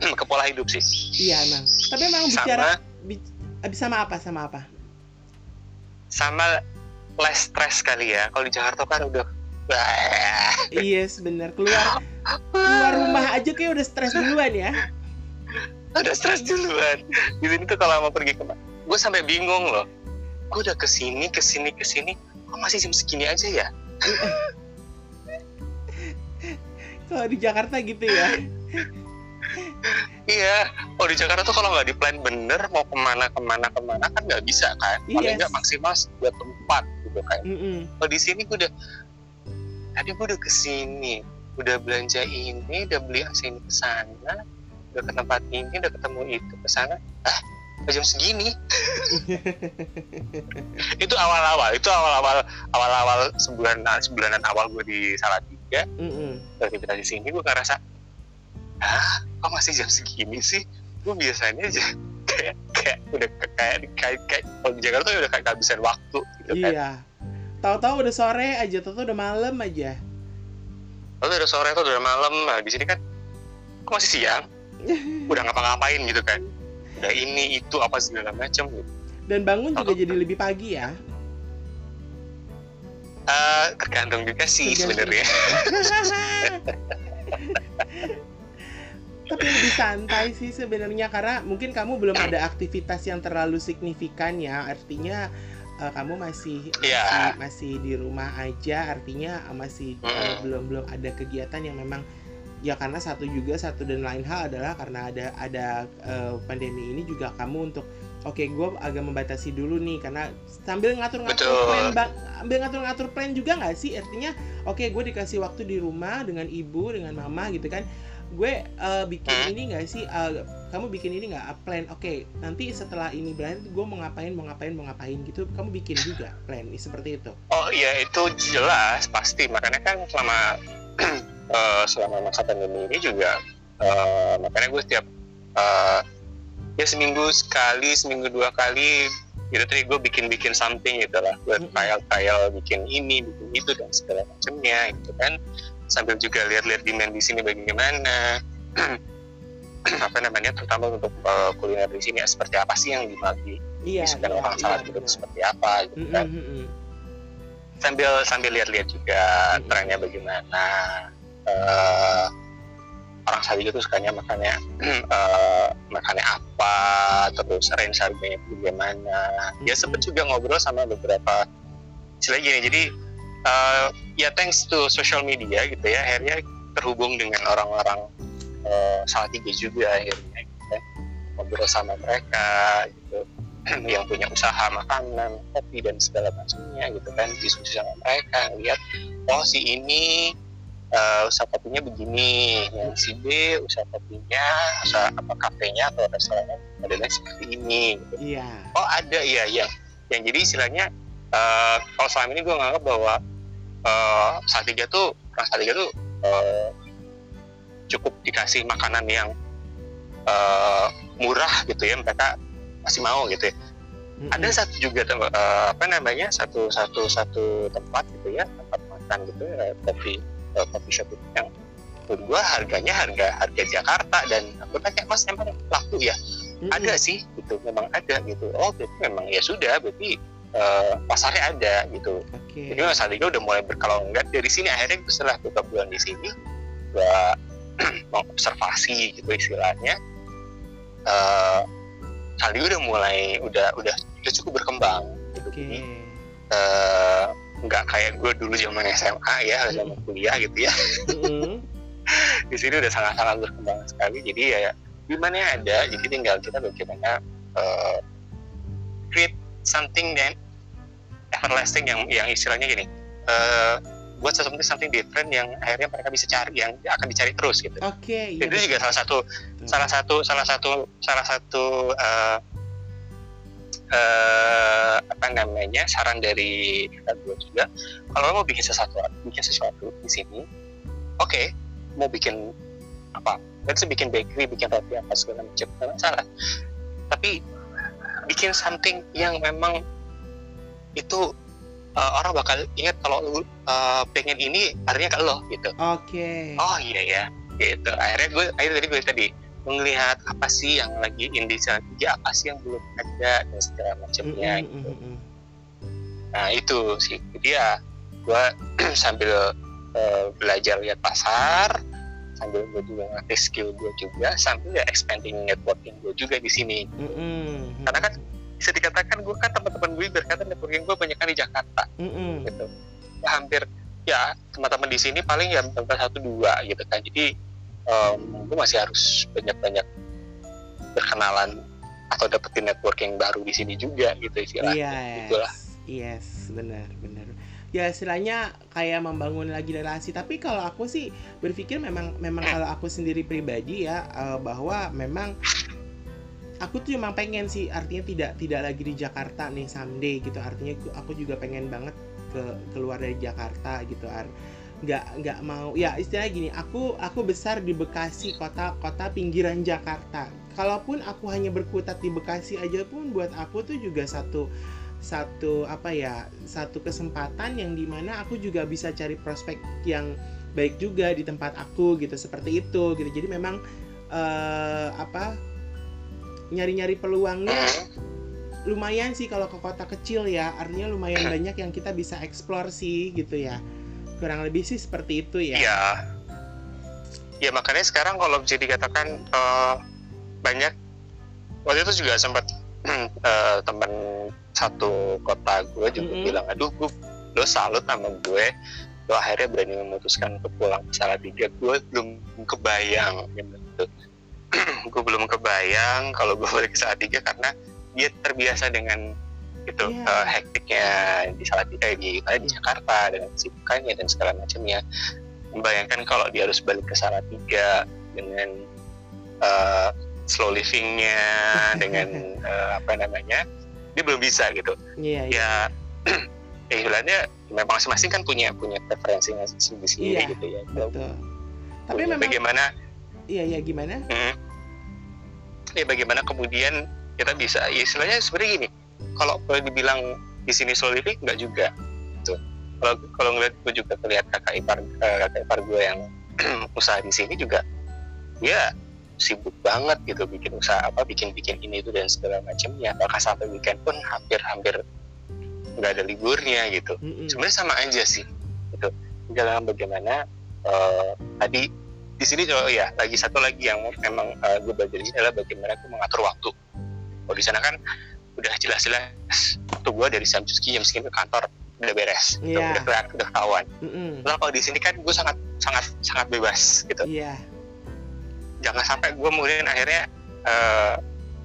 Ke pola hidup sih. Iya emang. Tapi emang bicara sama bi- abis sama apa sama apa? sama less stress kali ya kalau di Jakarta kan udah wah, Yes benar keluar keluar rumah aja kayak udah stres duluan ya. udah stres duluan di sini tuh kalau mau pergi ke gue sampai bingung loh gue udah ke sini ke sini ke sini kok masih jam segini aja ya Kalau di Jakarta gitu ya. Iya. Kalau di Jakarta tuh kalau nggak di plan bener mau ke mana ke mana ke mana kan nggak bisa kan. Paling Yes. nggak maksimal dua tempat gitu kan. Mm-mm. kalau di sini gue udah tadi gue udah ke sini udah belanja ini udah beli AC ini ke sana udah ke tempat ini udah ketemu itu ke sana. Ah jam segini? Itu awal-awal itu awal-awal awal-awal sebulan sebulanan awal gue di Salatiga. Mm-mm. aktivitas di sini gue ngerasa ah kok masih jam segini sih? Gue biasanya aja kayak kayak udah kayak kayak, kayak kalau di Jakarta udah kayak kehabisan waktu gitu kan. Iya. Tahu-tahu udah sore aja, tahu-tahu udah malam aja. Lalu udah sore tuh udah malam, nah di sini kan kok masih siang? udah ngapa-ngapain gitu kan? Udah ini itu apa segala macam gitu. Dan bangun juga jadi lebih pagi ya? Uh, tergantung juga sih sebenarnya tapi lebih santai sih sebenarnya karena mungkin kamu belum ada aktivitas yang terlalu signifikan ya. Artinya uh, kamu masih yeah. masih masih di rumah aja. Artinya masih mm. uh, belum belum ada kegiatan yang memang ya karena satu juga satu dan lain hal adalah karena ada ada uh, pandemi ini juga kamu untuk oke okay, gue agak membatasi dulu nih. Karena sambil ngatur-ngatur plan ambil ngatur-ngatur plan juga nggak sih? Artinya oke okay, gue dikasih waktu di rumah dengan ibu dengan mama gitu kan gue uh, bikin hmm? ini nggak sih? Uh, kamu bikin ini nggak? Plan oke okay, nanti setelah ini berakhir gue mau ngapain mau ngapain mau ngapain gitu kamu bikin juga plan seperti itu. Oh iya itu jelas pasti. Makanya kan selama uh, selama masa pandemi ini juga uh, makanya gue setiap uh, ya seminggu sekali seminggu dua kali gitu tadi gue bikin bikin something gitu lah buat trial trial bikin ini bikin itu dan segala macamnya gitu kan sambil juga lihat-lihat demand di sini bagaimana. Apa namanya terutama untuk uh, kuliner di sini ya, seperti apa sih yang dimagi iya, di iya, orang iya, gitu seperti apa gitu kan? sambil sambil lihat-lihat juga trennya bagaimana. Uh, orang Saudi itu sukanya makannya uh, makannya apa terus range harganya bagaimana. Dia ya sempat juga ngobrol sama beberapa istilah gini jadi uh, ya thanks to social media gitu ya akhirnya terhubung dengan orang-orang uh, tiga juga akhirnya gitu ya. ngobrol sama mereka gitu yang punya usaha makanan kopi dan segala macamnya gitu kan diskusi sama mereka lihat oh si ini uh, usaha kopinya begini yang si B usaha kopinya usaha apa kafenya atau restorannya adalah seperti ini gitu. Iya. oh ada iya yang yang jadi istilahnya uh, kalau selama ini gue nganggap bahwa uh, Salatiga tuh orang Salatiga tuh uh, cukup dikasih makanan yang uh, murah gitu ya mereka masih mau gitu ya mm-hmm. ada satu juga uh, apa namanya satu satu satu tempat gitu ya tempat makan gitu ya kopi uh, shop itu yang menurut gua harganya harga harga Jakarta dan aku tanya mas emang laku ya mm-hmm. ada sih gitu memang ada gitu oh berarti memang ya sudah berarti uh, pasarnya ada gitu okay. jadi mas Aliga udah mulai berkalau enggak dari sini akhirnya setelah beberapa bulan di sini gua mengobservasi gitu istilahnya uh, Saldi udah mulai udah udah udah cukup berkembang gitu okay. jadi uh, nggak kayak gue dulu zaman SMA ya zaman kuliah gitu ya mm-hmm. di sini udah sangat-sangat berkembang sekali jadi ya gimana ya ada jadi tinggal kita bagaimana uh, create something that everlasting yang yang istilahnya gini uh, buat sesuatu something different yang akhirnya mereka bisa cari yang akan dicari terus gitu. Oke. Okay, iya, itu juga salah satu salah satu salah satu salah satu uh, uh, apa namanya saran dari kita dua juga kalau lo mau bikin sesuatu bikin sesuatu di sini oke okay, mau bikin apa let's bikin bakery bikin roti apa segala macam nggak masalah tapi bikin something yang memang itu uh, orang bakal ingat kalau lu uh, pengen ini artinya ke lo gitu oke okay. oh iya ya gitu akhirnya gue akhirnya tadi gue tadi melihat apa sih yang lagi indie tiga apa sih yang belum ada dan segala macamnya mm -hmm. gitu. Nah itu sih dia gue sambil uh, belajar lihat pasar sambil gue juga ngerti skill gue juga sambil ya expanding networking gue juga di sini. Mm -hmm. Karena kan bisa dikatakan gue kan teman-teman gue berkata networking gue banyak kan di Jakarta. Mm -hmm. gitu. Ya, hampir ya teman-teman di sini paling ya satu dua gitu kan. Jadi um, gue masih harus banyak-banyak berkenalan atau dapetin networking baru di sini juga gitu istilahnya. Yes, itulah. yes. Benar benar. Ya istilahnya kayak membangun lagi relasi. Tapi kalau aku sih berpikir memang memang kalau aku sendiri pribadi ya uh, bahwa memang aku tuh memang pengen sih artinya tidak tidak lagi di Jakarta nih someday gitu. Artinya aku juga pengen banget ke keluar dari Jakarta gitu ar. Nggak nggak mau. Ya istilahnya gini aku aku besar di Bekasi kota kota pinggiran Jakarta. Kalaupun aku hanya berkutat di Bekasi aja pun buat aku tuh juga satu satu apa ya satu kesempatan yang di mana aku juga bisa cari prospek yang baik juga di tempat aku gitu seperti itu gitu. Jadi memang uh, apa nyari-nyari peluangnya Hmm. lumayan sih kalau ke kota kecil ya artinya lumayan banyak yang kita bisa eksplor sih gitu ya kurang lebih sih seperti itu ya Iya. Ya makanya sekarang kalau bisa dikatakan eh, banyak waktu itu juga sempat eh, teman satu kota gue juga Mm-mm. bilang, aduh gue lo salut sama gue, lo akhirnya berani memutuskan untuk pulang ke Salatiga. Gue belum kebayang gitu. gue belum kebayang kalau gue balik ke Salatiga karena dia terbiasa dengan itu Iya. eh, hektiknya di Salatiga di, di Jakarta dengan kesibukannya dan segala macamnya. Membayangkan kalau dia harus balik ke Salatiga dengan eh, slow livingnya dengan eh, apa namanya dia belum bisa gitu. Iya iya. Ya ya istilahnya memang masing-masing kan punya punya preferensinya sendiri-sendiri Iya, gitu ya. betul. Tapi memang bagaimana iya iya gimana? Hmm, ya bagaimana kemudian kita bisa ya istilahnya sebenarnya gini kalau boleh dibilang di sini slow living nggak juga gitu. Kalau kalau ngeliat gue juga ngeliat kakak ipar eh, kakak ipar gue yang usaha di sini juga dia sibuk banget gitu bikin usaha apa bikin bikin ini itu dan segala macamnya. Bahkan sampai weekend pun hampir hampir nggak ada liburnya gitu. Mm-mm. sebenarnya sama aja sih gitu. Dalam bagaimana eh, tadi di sini oh ya lagi satu lagi yang memang eh, gue belajar di sini adalah bagaimana gue mengatur waktu. Kalau di sana kan udah jelas-jelas waktu gue dari jam sekian jam sekian ke kantor udah beres gitu, Iya. udah kelihatan udah ketahuan. Mm-mm. Nah kalau di sini kan gue sangat sangat sangat bebas gitu. Iya. Jangan sampai gue kemudian akhirnya eh,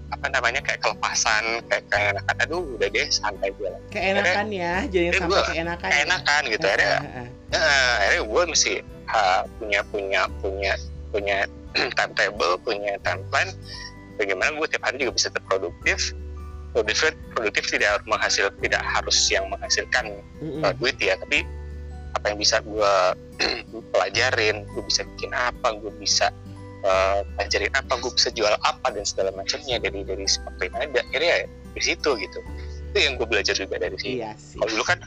apa namanya kayak kelepasan kayak kayak enakan aduh udah deh santai gue keenakan ya jangan eh, sampai gua- keenakan ya. enakan gitu akhirnya akhirnya gue mesti ha, punya punya punya punya timetable, punya timeline. Bagaimana gue tiap hari juga bisa terproduktif. Produktif, produktif tidak harus menghasil, tidak harus yang menghasilkan Mm-mm. uh, duit ya, tapi apa yang bisa gue pelajarin, gue bisa bikin apa, gue bisa uh, pelajarin apa, gue bisa jual apa dan segala macamnya dari dari seperti yang ada. Akhirnya ya di situ gitu. Itu yang gue belajar juga dari sini. iya sih Kalau dulu kan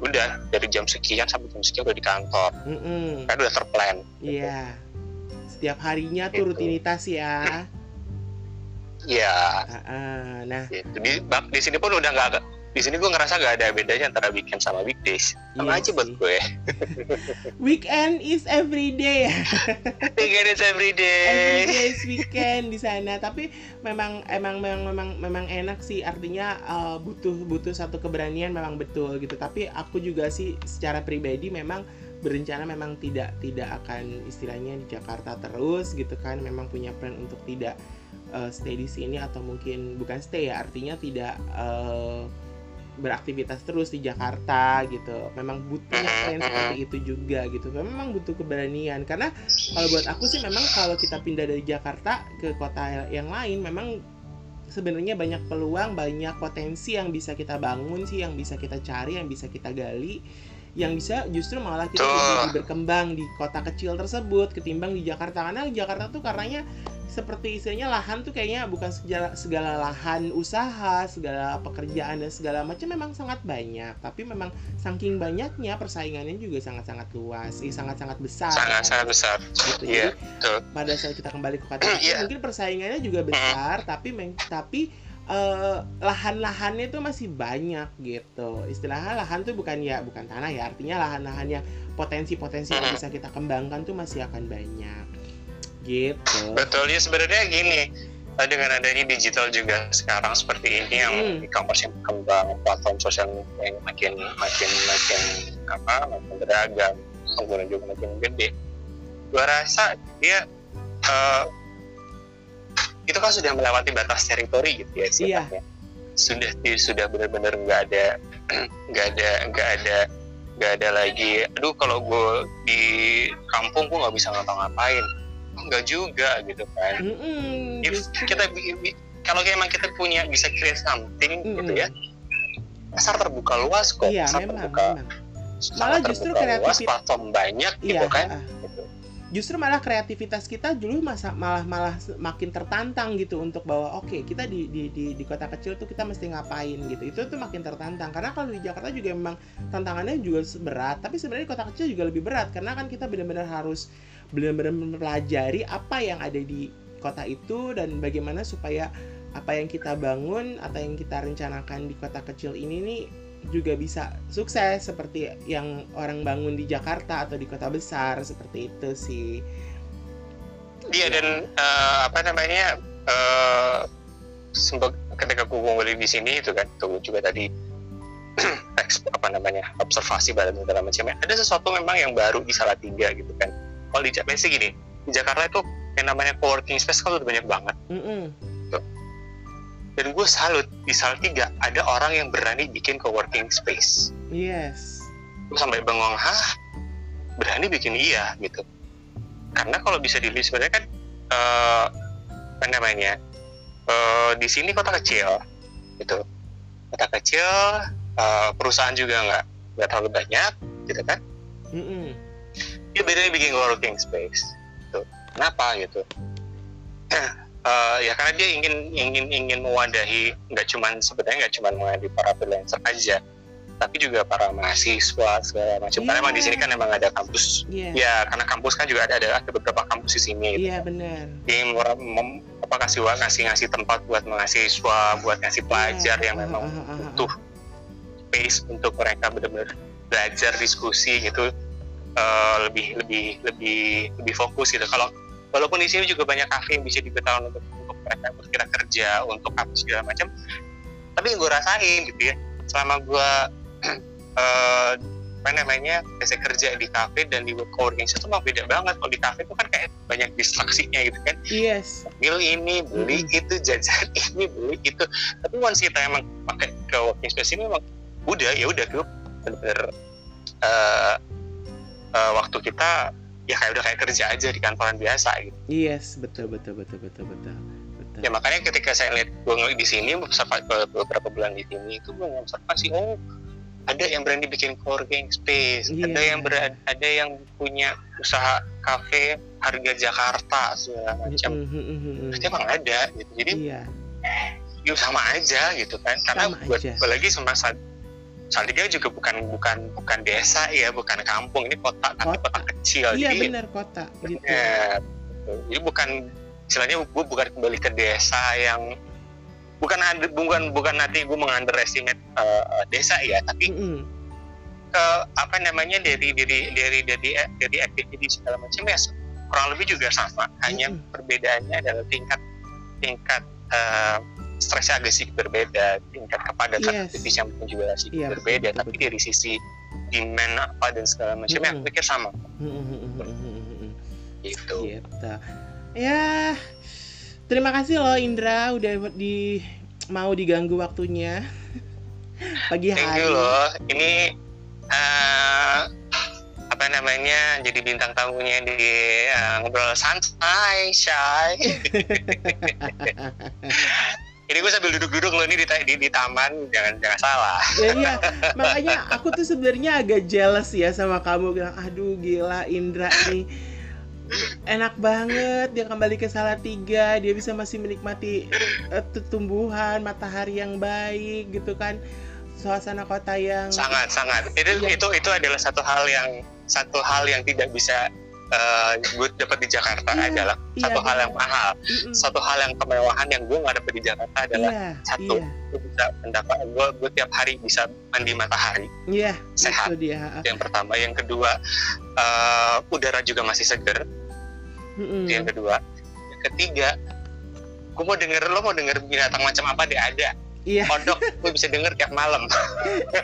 udah dari jam sekian sampai jam sekian udah di kantor, Mm-mm. kan udah terplan. iya setiap harinya tuh Gitu. rutinitas ya Iya, Heeh, nah gitu. Di, di sini pun udah nggak. Di sini gue ngerasa nggak ada bedanya antara weekend sama weekdays. Sama Iya aja buat gue. weekend is every day. Weekend is every day. Is weekend di sana. Tapi memang emang memang memang memang enak sih. Artinya uh, butuh butuh satu keberanian memang betul gitu. Tapi aku juga sih secara pribadi memang berencana memang tidak tidak akan istilahnya di Jakarta terus gitu kan. Memang punya plan untuk tidak uh, stay di sini atau mungkin bukan stay ya. Artinya tidak uh, beraktivitas terus di Jakarta gitu. Memang butuh plan seperti itu juga gitu. Memang butuh keberanian. Karena kalau buat aku sih memang kalau kita pindah dari Jakarta ke kota yang lain memang sebenarnya banyak peluang banyak potensi yang bisa kita bangun sih yang bisa kita cari yang bisa kita gali. Yang bisa justru malah kita lebih berkembang di kota kecil tersebut ketimbang di Jakarta. Karena Jakarta tuh karenanya seperti istilahnya lahan tuh kayaknya bukan segala, segala lahan usaha, segala pekerjaan dan segala macam memang sangat banyak. Tapi memang saking banyaknya persaingannya juga sangat-sangat luas, eh, sangat-sangat besar. Sangat sangat besar. Gitu. Iya, Jadi betul. pada saat kita kembali ke kota kecil, Iya. mungkin persaingannya juga besar, tapi meng- tapi eh, lahan-lahannya itu masih banyak gitu. Istilahnya lahan tuh bukan ya bukan tanah ya, artinya lahan-lahan yang potensi-potensi yang bisa kita kembangkan tuh masih akan banyak. Gitu. Betul ya sebenarnya gini. eh, Dengan adanya digital juga sekarang seperti ini yang Hmm. e-commerce yang berkembang, platform sosial media yang makin makin makin apa, makin beragam, pengguna juga makin gede. Gua rasa dia eh, itu kan sudah melewati batas teritori gitu ya Iya. sifatnya. Sudah sudah benar-benar nggak ada nggak ada nggak ada nggak ada lagi. Aduh kalau gue di kampung gue nggak bisa ngapa-ngapain. Enggak juga gitu kan. Mm-mm, If justru- kita kalau emang kita punya bisa create something Mm-mm. gitu ya. Pasar terbuka luas kok. iya pasar memang, terbuka, memang. Malah justru terbuka luas, kreativit- platform banyak Iya, gitu kan. Gitu. justru malah kreativitas kita dulu masa malah malah makin tertantang gitu untuk bahwa oke kita di, di di di kota kecil tuh kita mesti ngapain gitu itu tuh makin tertantang karena kalau di Jakarta juga memang tantangannya juga berat tapi sebenarnya di kota kecil juga lebih berat karena kan kita benar-benar harus benar-benar mempelajari apa yang ada di kota itu dan bagaimana supaya apa yang kita bangun atau yang kita rencanakan di kota kecil ini nih juga bisa sukses seperti yang orang bangun di Jakarta atau di kota besar seperti itu sih. Iya dan uh, apa namanya uh, ketika gue kembali di sini itu kan tuh juga tadi apa namanya observasi pada segala macamnya ada sesuatu memang yang baru di Salatiga gitu kan kalau di Jakarta sih gini di Jakarta itu yang namanya co-working space kan udah banyak banget. Mm -hmm. dan gue salut di Salatiga ada orang yang berani bikin co-working space. Yes. Gue sampai bengong hah? Berani bikin iya? Gitu. Karena kalau bisa dilihat sebenarnya kan uh, apa namanya uh, di sini kota kecil gitu. Kota kecil uh, perusahaan juga nggak nggak terlalu banyak gitu kan? Mm -hmm. Dia bedanya bikin working space gitu. kenapa gitu uh, ya karena dia ingin ingin ingin mewadahi nggak cuman sebenarnya nggak cuman mewadahi para freelancer aja tapi juga para mahasiswa segala macam. Yeah. Karena emang di sini kan emang ada kampus. Yeah. Ya karena kampus kan juga ada ada, ada beberapa kampus di sini. Gitu. Iya benar. Jadi murah mem, apa kasih ngasih ngasih tempat buat mahasiswa, buat ngasih pelajar yeah. yang memang uh, uh, uh, butuh space untuk mereka benar-benar belajar diskusi gitu uh, lebih lebih lebih lebih fokus gitu. Kalau walaupun di sini juga banyak kafe yang bisa digunakan untuk untuk mereka berkira kerja untuk apa segala macam tapi yang gue rasain gitu ya selama gue uh, apa namanya biasa kerja di kafe dan di co-working itu mah beda banget. Kalau di kafe itu kan kayak banyak distraksinya gitu kan. Yes. Beli ini beli mm. itu jajan ini beli itu. Tapi once kita emang pakai co-working space ini memang udah ya udah tuh bener-bener uh, uh, waktu kita ya kayak udah kayak kerja aja di kantoran biasa gitu. Yes, betul betul betul betul betul. betul. Ya makanya ketika saya lihat gue di sini beberapa bulan di sini itu gue observasi oh ada yang berani bikin co-working space, yeah. ada yang berada, ada yang punya usaha kafe harga Jakarta segala macam. Mm -hmm. emang ada gitu. Jadi yeah. yuk sama aja gitu kan. Karena sama buat apalagi sama saat Salatiga juga bukan bukan bukan desa ya, bukan kampung, ini kota tapi kota, kota kecil. Iya jadi, benar kota. Gitu. Ya, jadi bukan istilahnya gue bukan kembali ke desa yang bukan bukan bukan nanti gue mengunderestimate uh, desa ya, tapi mm -hmm. ke apa namanya dari dari dari dari dari aktivitas segala macam ya kurang lebih juga sama, hanya mm -hmm. perbedaannya adalah tingkat tingkat uh, stresnya agak sedikit berbeda tingkat kepadatan yes. aktivitas yang pun juga sedikit yeah, berbeda betul, tapi dari sisi demand apa dan segala macamnya mm -hmm. pikir sama. Gitu. Gitu. Ya terima kasih loh Indra udah di mau diganggu waktunya. Pagi hari. thank you loh. Ini uh, apa namanya jadi bintang tamunya di uh, ngobrol santai shy ini gue sambil duduk-duduk loh ini di, di, di taman jangan jangan salah. Ya, iya. Makanya aku tuh sebenarnya agak jealous ya sama kamu. Bilang aduh gila Indra nih. Enak banget dia kembali ke Salatiga. Dia bisa masih menikmati uh, tumbuhan matahari yang baik gitu kan. Suasana kota yang sangat sangat. Itu yang... itu itu adalah satu hal yang satu hal yang tidak bisa uh, gue dapat di Jakarta yeah, adalah yeah, satu hal yang mahal, mm-mm. satu hal yang kemewahan yang gue nggak dapat di Jakarta adalah yeah, satu, yeah. gue bisa mendapat gue gue tiap hari bisa mandi matahari, yeah, sehat. Itu dia. Yang pertama, yang kedua uh, udara juga masih seger. Mm-mm. yang kedua, yang ketiga, gue mau denger lo mau denger binatang macam apa dia ada Iya. Kodok gue bisa denger tiap malam.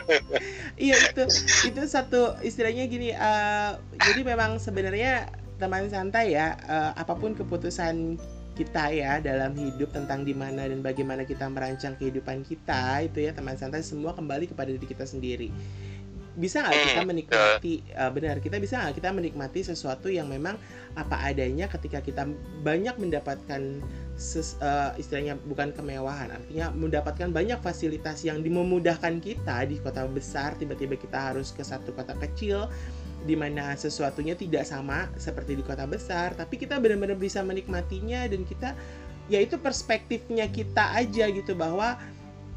iya itu itu satu istilahnya gini. Uh, jadi memang sebenarnya teman santai ya. Uh, apa pun keputusan kita ya dalam hidup tentang di mana dan bagaimana kita merancang kehidupan kita itu ya teman santai semua kembali kepada diri kita sendiri bisa nggak kita hmm, menikmati uh, benar kita bisa nggak kita menikmati sesuatu yang memang apa adanya ketika kita banyak mendapatkan ses, uh, istilahnya bukan kemewahan artinya mendapatkan banyak fasilitas yang dimemudahkan kita di kota besar tiba-tiba kita harus ke satu kota kecil di mana sesuatunya tidak sama seperti di kota besar tapi kita benar-benar bisa menikmatinya dan kita ya itu perspektifnya kita aja gitu bahwa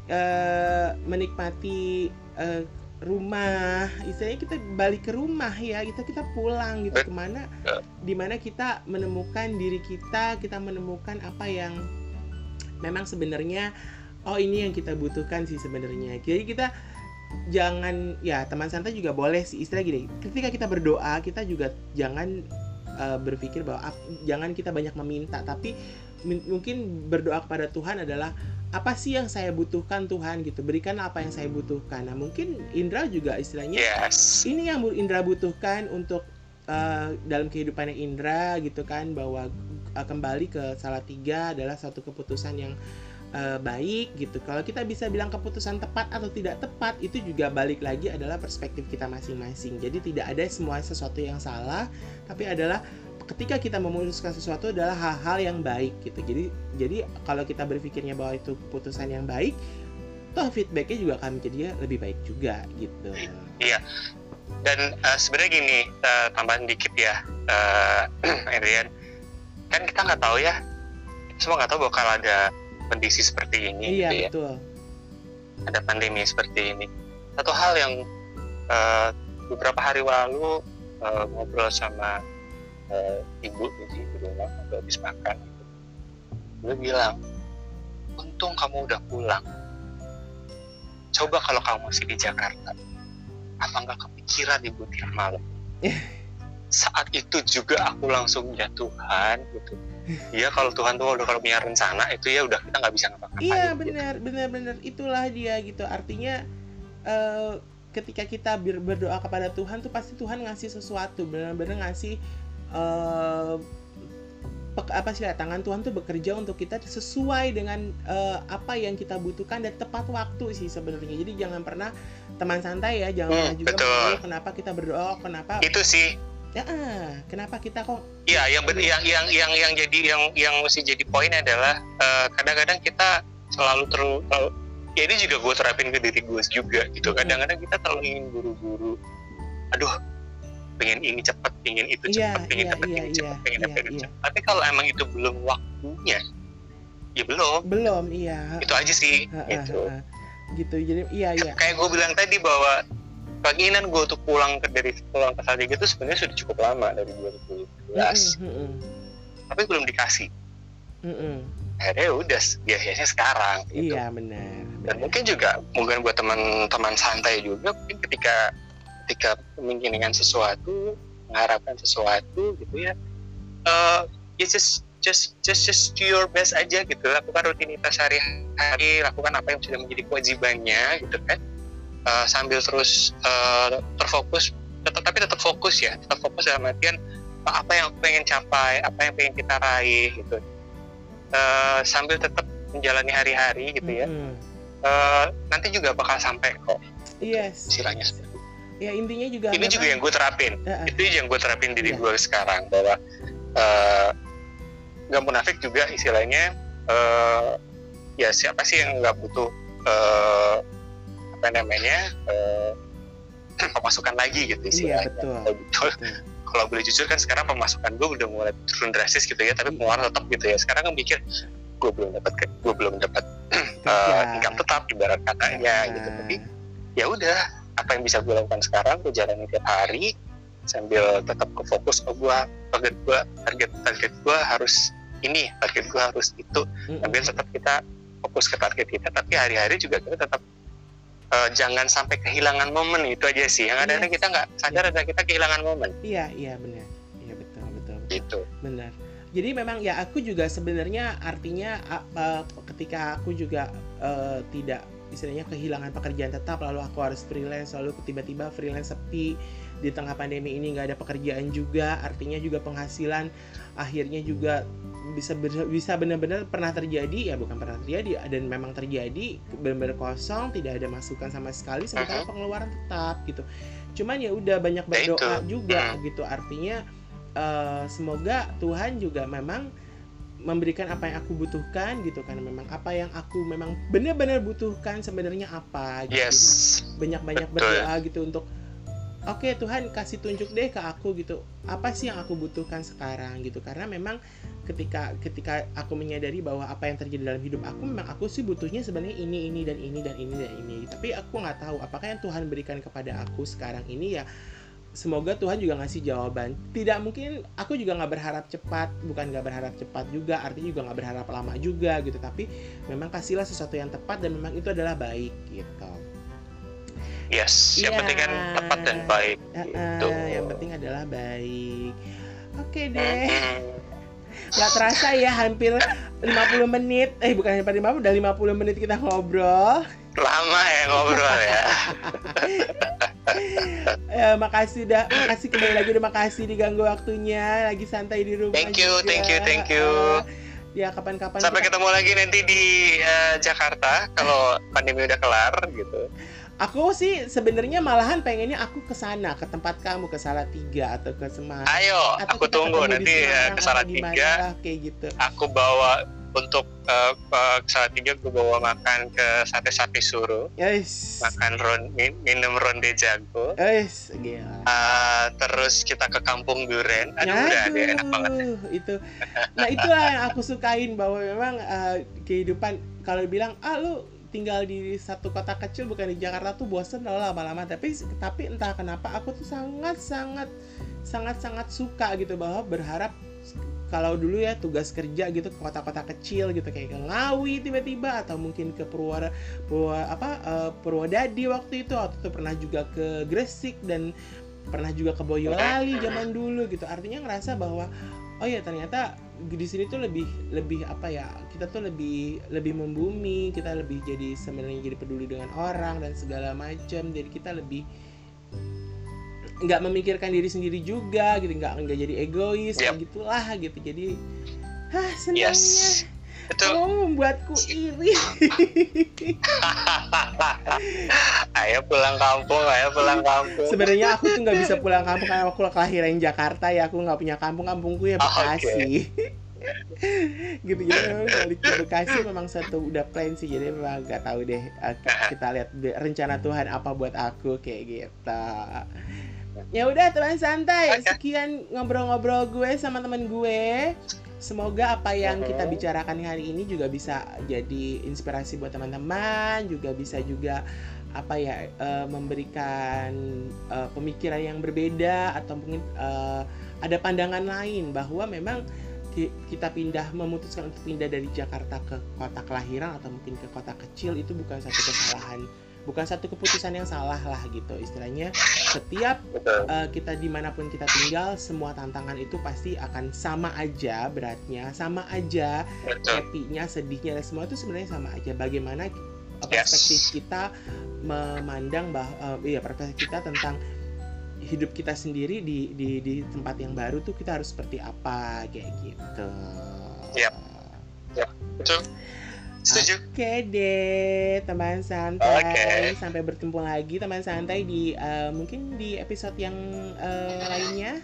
uh, menikmati uh, rumah. Istilahnya kita balik ke rumah ya kita kita pulang gitu. Ke mana di mana kita menemukan diri kita kita menemukan apa yang memang sebenarnya oh ini yang kita butuhkan sih sebenarnya. Jadi kita jangan ya teman santai juga boleh sih. Istilah gini ketika kita berdoa kita juga jangan uh, berpikir bahwa jangan kita banyak meminta tapi mungkin berdoa kepada Tuhan adalah apa sih yang saya butuhkan Tuhan gitu. Berikan apa yang saya butuhkan. Nah mungkin Indra juga istilahnya yes. ini yang Indra butuhkan untuk uh, dalam kehidupannya Indra gitu kan bahwa uh, kembali ke salah tiga adalah satu keputusan yang uh, baik gitu. Kalau kita bisa bilang keputusan tepat atau tidak tepat itu juga balik lagi adalah perspektif kita masing-masing. Jadi tidak ada semua sesuatu yang salah tapi adalah ketika kita memutuskan sesuatu adalah hal-hal yang baik gitu. Jadi jadi kalau kita berpikirnya bahwa itu keputusan yang baik toh feedbacknya juga akan menjadi lebih baik juga gitu. Iya. Dan uh, sebenarnya gini uh, tambahan dikit ya uh, Adrian. Kan kita nggak tahu ya semua nggak tahu bakal ada kondisi seperti ini iya gitu ya. betul. Ada pandemi seperti ini. Satu hal yang uh, beberapa hari lalu uh, ngobrol sama uh, ibu di rumah atau habis makan gitu. dia bilang untung kamu udah pulang coba kalau kamu masih di Jakarta apa nggak kepikiran ibu tiap malam saat itu juga aku langsung ya Tuhan gitu Iya kalau Tuhan tuh udah kalau punya rencana itu ya udah kita nggak bisa ngapa-ngapain. Iya benar gitu. benar benar itulah dia gitu artinya uh, ketika kita berdoa kepada Tuhan tuh pasti Tuhan ngasih sesuatu benar-benar ngasih uh, apa sih tangan Tuhan tuh bekerja untuk kita sesuai dengan uh, apa yang kita butuhkan dan tepat waktu sih sebenarnya jadi jangan pernah teman santai ya jangan hmm, pernah juga betul. kenapa kita berdoa kenapa itu sih ya ah, kenapa kita kok Iya, yang, yang yang yang yang jadi yang yang mesti jadi poin adalah kadang-kadang uh, kita selalu terlalu, terlalu ya ini juga gue terapin ke diri gue juga gitu. Kadang-kadang kita terlalu ingin buru-buru. Aduh, pengen ini cepat, pengen itu Iya, cepat, pengen iya, dapat iya, ini iya, cepat, pengen iya, dapat ini iya. cepat. Tapi kalau emang itu belum waktunya, ya belum. belum iya Itu aja sih. Ha, gitu. gitu jadi iya iya Kayak gue bilang tadi bahwa keinginan gue untuk pulang ke dari pulang ke Salatiga itu sebenarnya sudah cukup lama dari 2017 Mm-mm, mm-mm, tapi belum dikasih mm-mm. akhirnya ya udah biasanya sekarang gitu. iya benar dan benar. mungkin juga mungkin buat teman-teman santai juga mungkin ketika ketika menginginkan sesuatu mengharapkan sesuatu gitu ya uh, ya just just just just do your best aja gitu. Lakukan rutinitas sehari-hari lakukan apa yang sudah menjadi kewajibannya gitu kan. Uh, sambil terus uh, terfokus tetap tapi tetap fokus ya. Tetap fokus dalam artian apa yang pengen capai apa yang pengen kita raih gitu. Uh, sambil tetap menjalani hari-hari gitu ya. Mm-mm. uh, nanti juga bakal sampai kok. Yes. Istilahnya. seperti. Ya intinya juga ini juga yang gue terapin. Ya, itu yang gue terapin diri Iya. gue sekarang bahwa uh, nggak munafik juga istilahnya uh, ya siapa sih yang nggak butuh uh, apa namanya uh, pemasukan lagi gitu iya istilahnya. betul. Kalau betul betul. kalau boleh jujur kan sekarang pemasukan gue udah mulai turun drastis gitu ya tapi Iya. pengeluaran tetap gitu ya. Sekarang kan mikir gue belum dapat gue belum dapat uh, income tetap ibarat katanya Ah, gitu. Tapi ya udah apa yang bisa gue lakukan sekarang gue jalani tiap hari sambil tetap ke fokus oh gue target gue target target gue harus ini target gue harus itu sambil tetap kita fokus ke target kita. Tapi hari-hari juga kita tetap uh, jangan sampai kehilangan momen itu aja sih. Yang ada Yes. kita nggak sadar ada kita kehilangan momen. Iya iya benar. Iya betul betul betul. gitu. Benar. Jadi memang ya aku juga sebenarnya artinya a- ketika aku juga eh, tidak istilahnya kehilangan pekerjaan tetap lalu aku harus freelance lalu tiba-tiba freelance sepi di tengah pandemi ini nggak ada pekerjaan juga artinya juga penghasilan akhirnya juga bisa bisa benar-benar pernah terjadi ya bukan pernah terjadi dan memang terjadi benar-benar kosong tidak ada masukan sama sekali sementara pengeluaran tetap gitu. Cuman ya udah banyak Ya berdoa juga Mhm. gitu. Artinya eh, semoga Tuhan juga memang memberikan apa yang aku butuhkan gitu kan. Memang apa yang aku memang benar-benar butuhkan sebenarnya apa gitu. Yes. Banyak-banyak berdoa gitu untuk oke Tuhan kasih tunjuk deh ke aku gitu apa sih yang aku butuhkan sekarang? gitu. Karena memang ketika ketika aku menyadari bahwa apa yang terjadi dalam hidup aku memang aku sih butuhnya sebenarnya ini ini dan ini dan ini dan ini. Tapi aku nggak tahu apakah yang Tuhan berikan kepada aku sekarang ini ya semoga Tuhan juga ngasih jawaban. Tidak mungkin aku juga nggak berharap cepat bukan nggak berharap cepat juga artinya juga nggak berharap lama juga gitu tapi memang kasihlah sesuatu yang tepat dan memang itu adalah baik gitu. Yes yang Iya. penting kan tepat dan baik Uh, gitu. uh, yang penting adalah baik. Oke deh. Nggak terasa ya hampir 50 menit. Eh bukan hampir 50 udah 50 menit kita ngobrol lama ya ngobrol ya. Eh, makasih dah. Makasih kembali lagi udah makasih diganggu waktunya. Lagi santai di rumah Thank you, juga. thank you, thank you. Eh, ya kapan-kapan sampai kita- ketemu lagi nanti di eh, Jakarta kalau pandemi udah kelar gitu. Aku sih sebenarnya malahan pengennya aku ke sana ke tempat kamu ke Salatiga atau ke Semarang. Ayo atau aku tunggu nanti Semarang ke Salatiga. kayak gitu. Aku bawa untuk eh, eh, ke Salatiga gue bawa makan ke sate sapi suruh yes. Makan ron min- minum ronde jago. Yes gila. Eh, terus kita ke kampung duren aduh udah ada enak banget. Aduh, itu. Nah itulah yang aku sukain bahwa memang eh, kehidupan kalau bilang ah lu tinggal di satu kota kecil bukan di Jakarta tuh bosen lah lama-lama. Tapi tapi entah kenapa aku tuh sangat sangat sangat sangat suka gitu bahwa berharap kalau dulu ya tugas kerja gitu ke kota-kota kecil gitu kayak ke Ngawi tiba-tiba atau mungkin ke Purwara Purwa apa eh, Purwodadi waktu itu waktu itu pernah juga ke Gresik dan pernah juga ke Boyolali zaman dulu gitu. Artinya ngerasa bahwa oh ya ternyata di sini tuh lebih lebih apa ya kita tuh lebih lebih membumi kita lebih jadi sebenarnya jadi peduli dengan orang dan segala macam jadi kita lebih nggak memikirkan diri sendiri juga gitu nggak nggak jadi egois kayak gitulah gitu. Jadi hah senangnya yes. Kamu membuatku iri. Ayo pulang kampung ayo pulang kampung. Sebenarnya aku tuh nggak bisa pulang kampung karena aku kelahiran Jakarta ya. Aku nggak punya kampung kampungku ya Oh, Bekasi. Gitu jadi memang balik ke Bekasi memang satu udah plan sih. Jadi memang nggak tahu deh Eh, kita lihat rencana Tuhan apa buat aku kayak gitu ya udah teman santai. Oke. sekian ngobrol-ngobrol gue sama temen gue. Semoga apa yang kita bicarakan hari ini juga bisa jadi inspirasi buat teman-teman. Juga bisa juga apa ya eh, memberikan eh, pemikiran yang berbeda atau mungkin eh, ada pandangan lain bahwa memang ki- kita pindah memutuskan untuk pindah dari Jakarta ke kota kelahiran atau mungkin ke kota kecil itu bukan satu kesalahan bukan satu keputusan yang salah lah gitu istilahnya setiap eh, kita di mana pun kita tinggal semua tantangan itu pasti akan sama aja beratnya sama aja happy-nya sedihnya dan semua itu sebenarnya sama aja bagaimana Yes. perspektif kita memandang bahwa iya perspektif kita tentang hidup kita sendiri di di di tempat yang baru tuh kita harus seperti apa kayak gitu. Yap. betul setuju Oke deh, teman santai. Oke. Sampai bertemu lagi teman santai di eh, mungkin di episode yang eh, lainnya.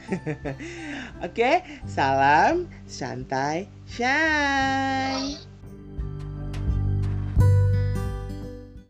Oke, salam santai, shine.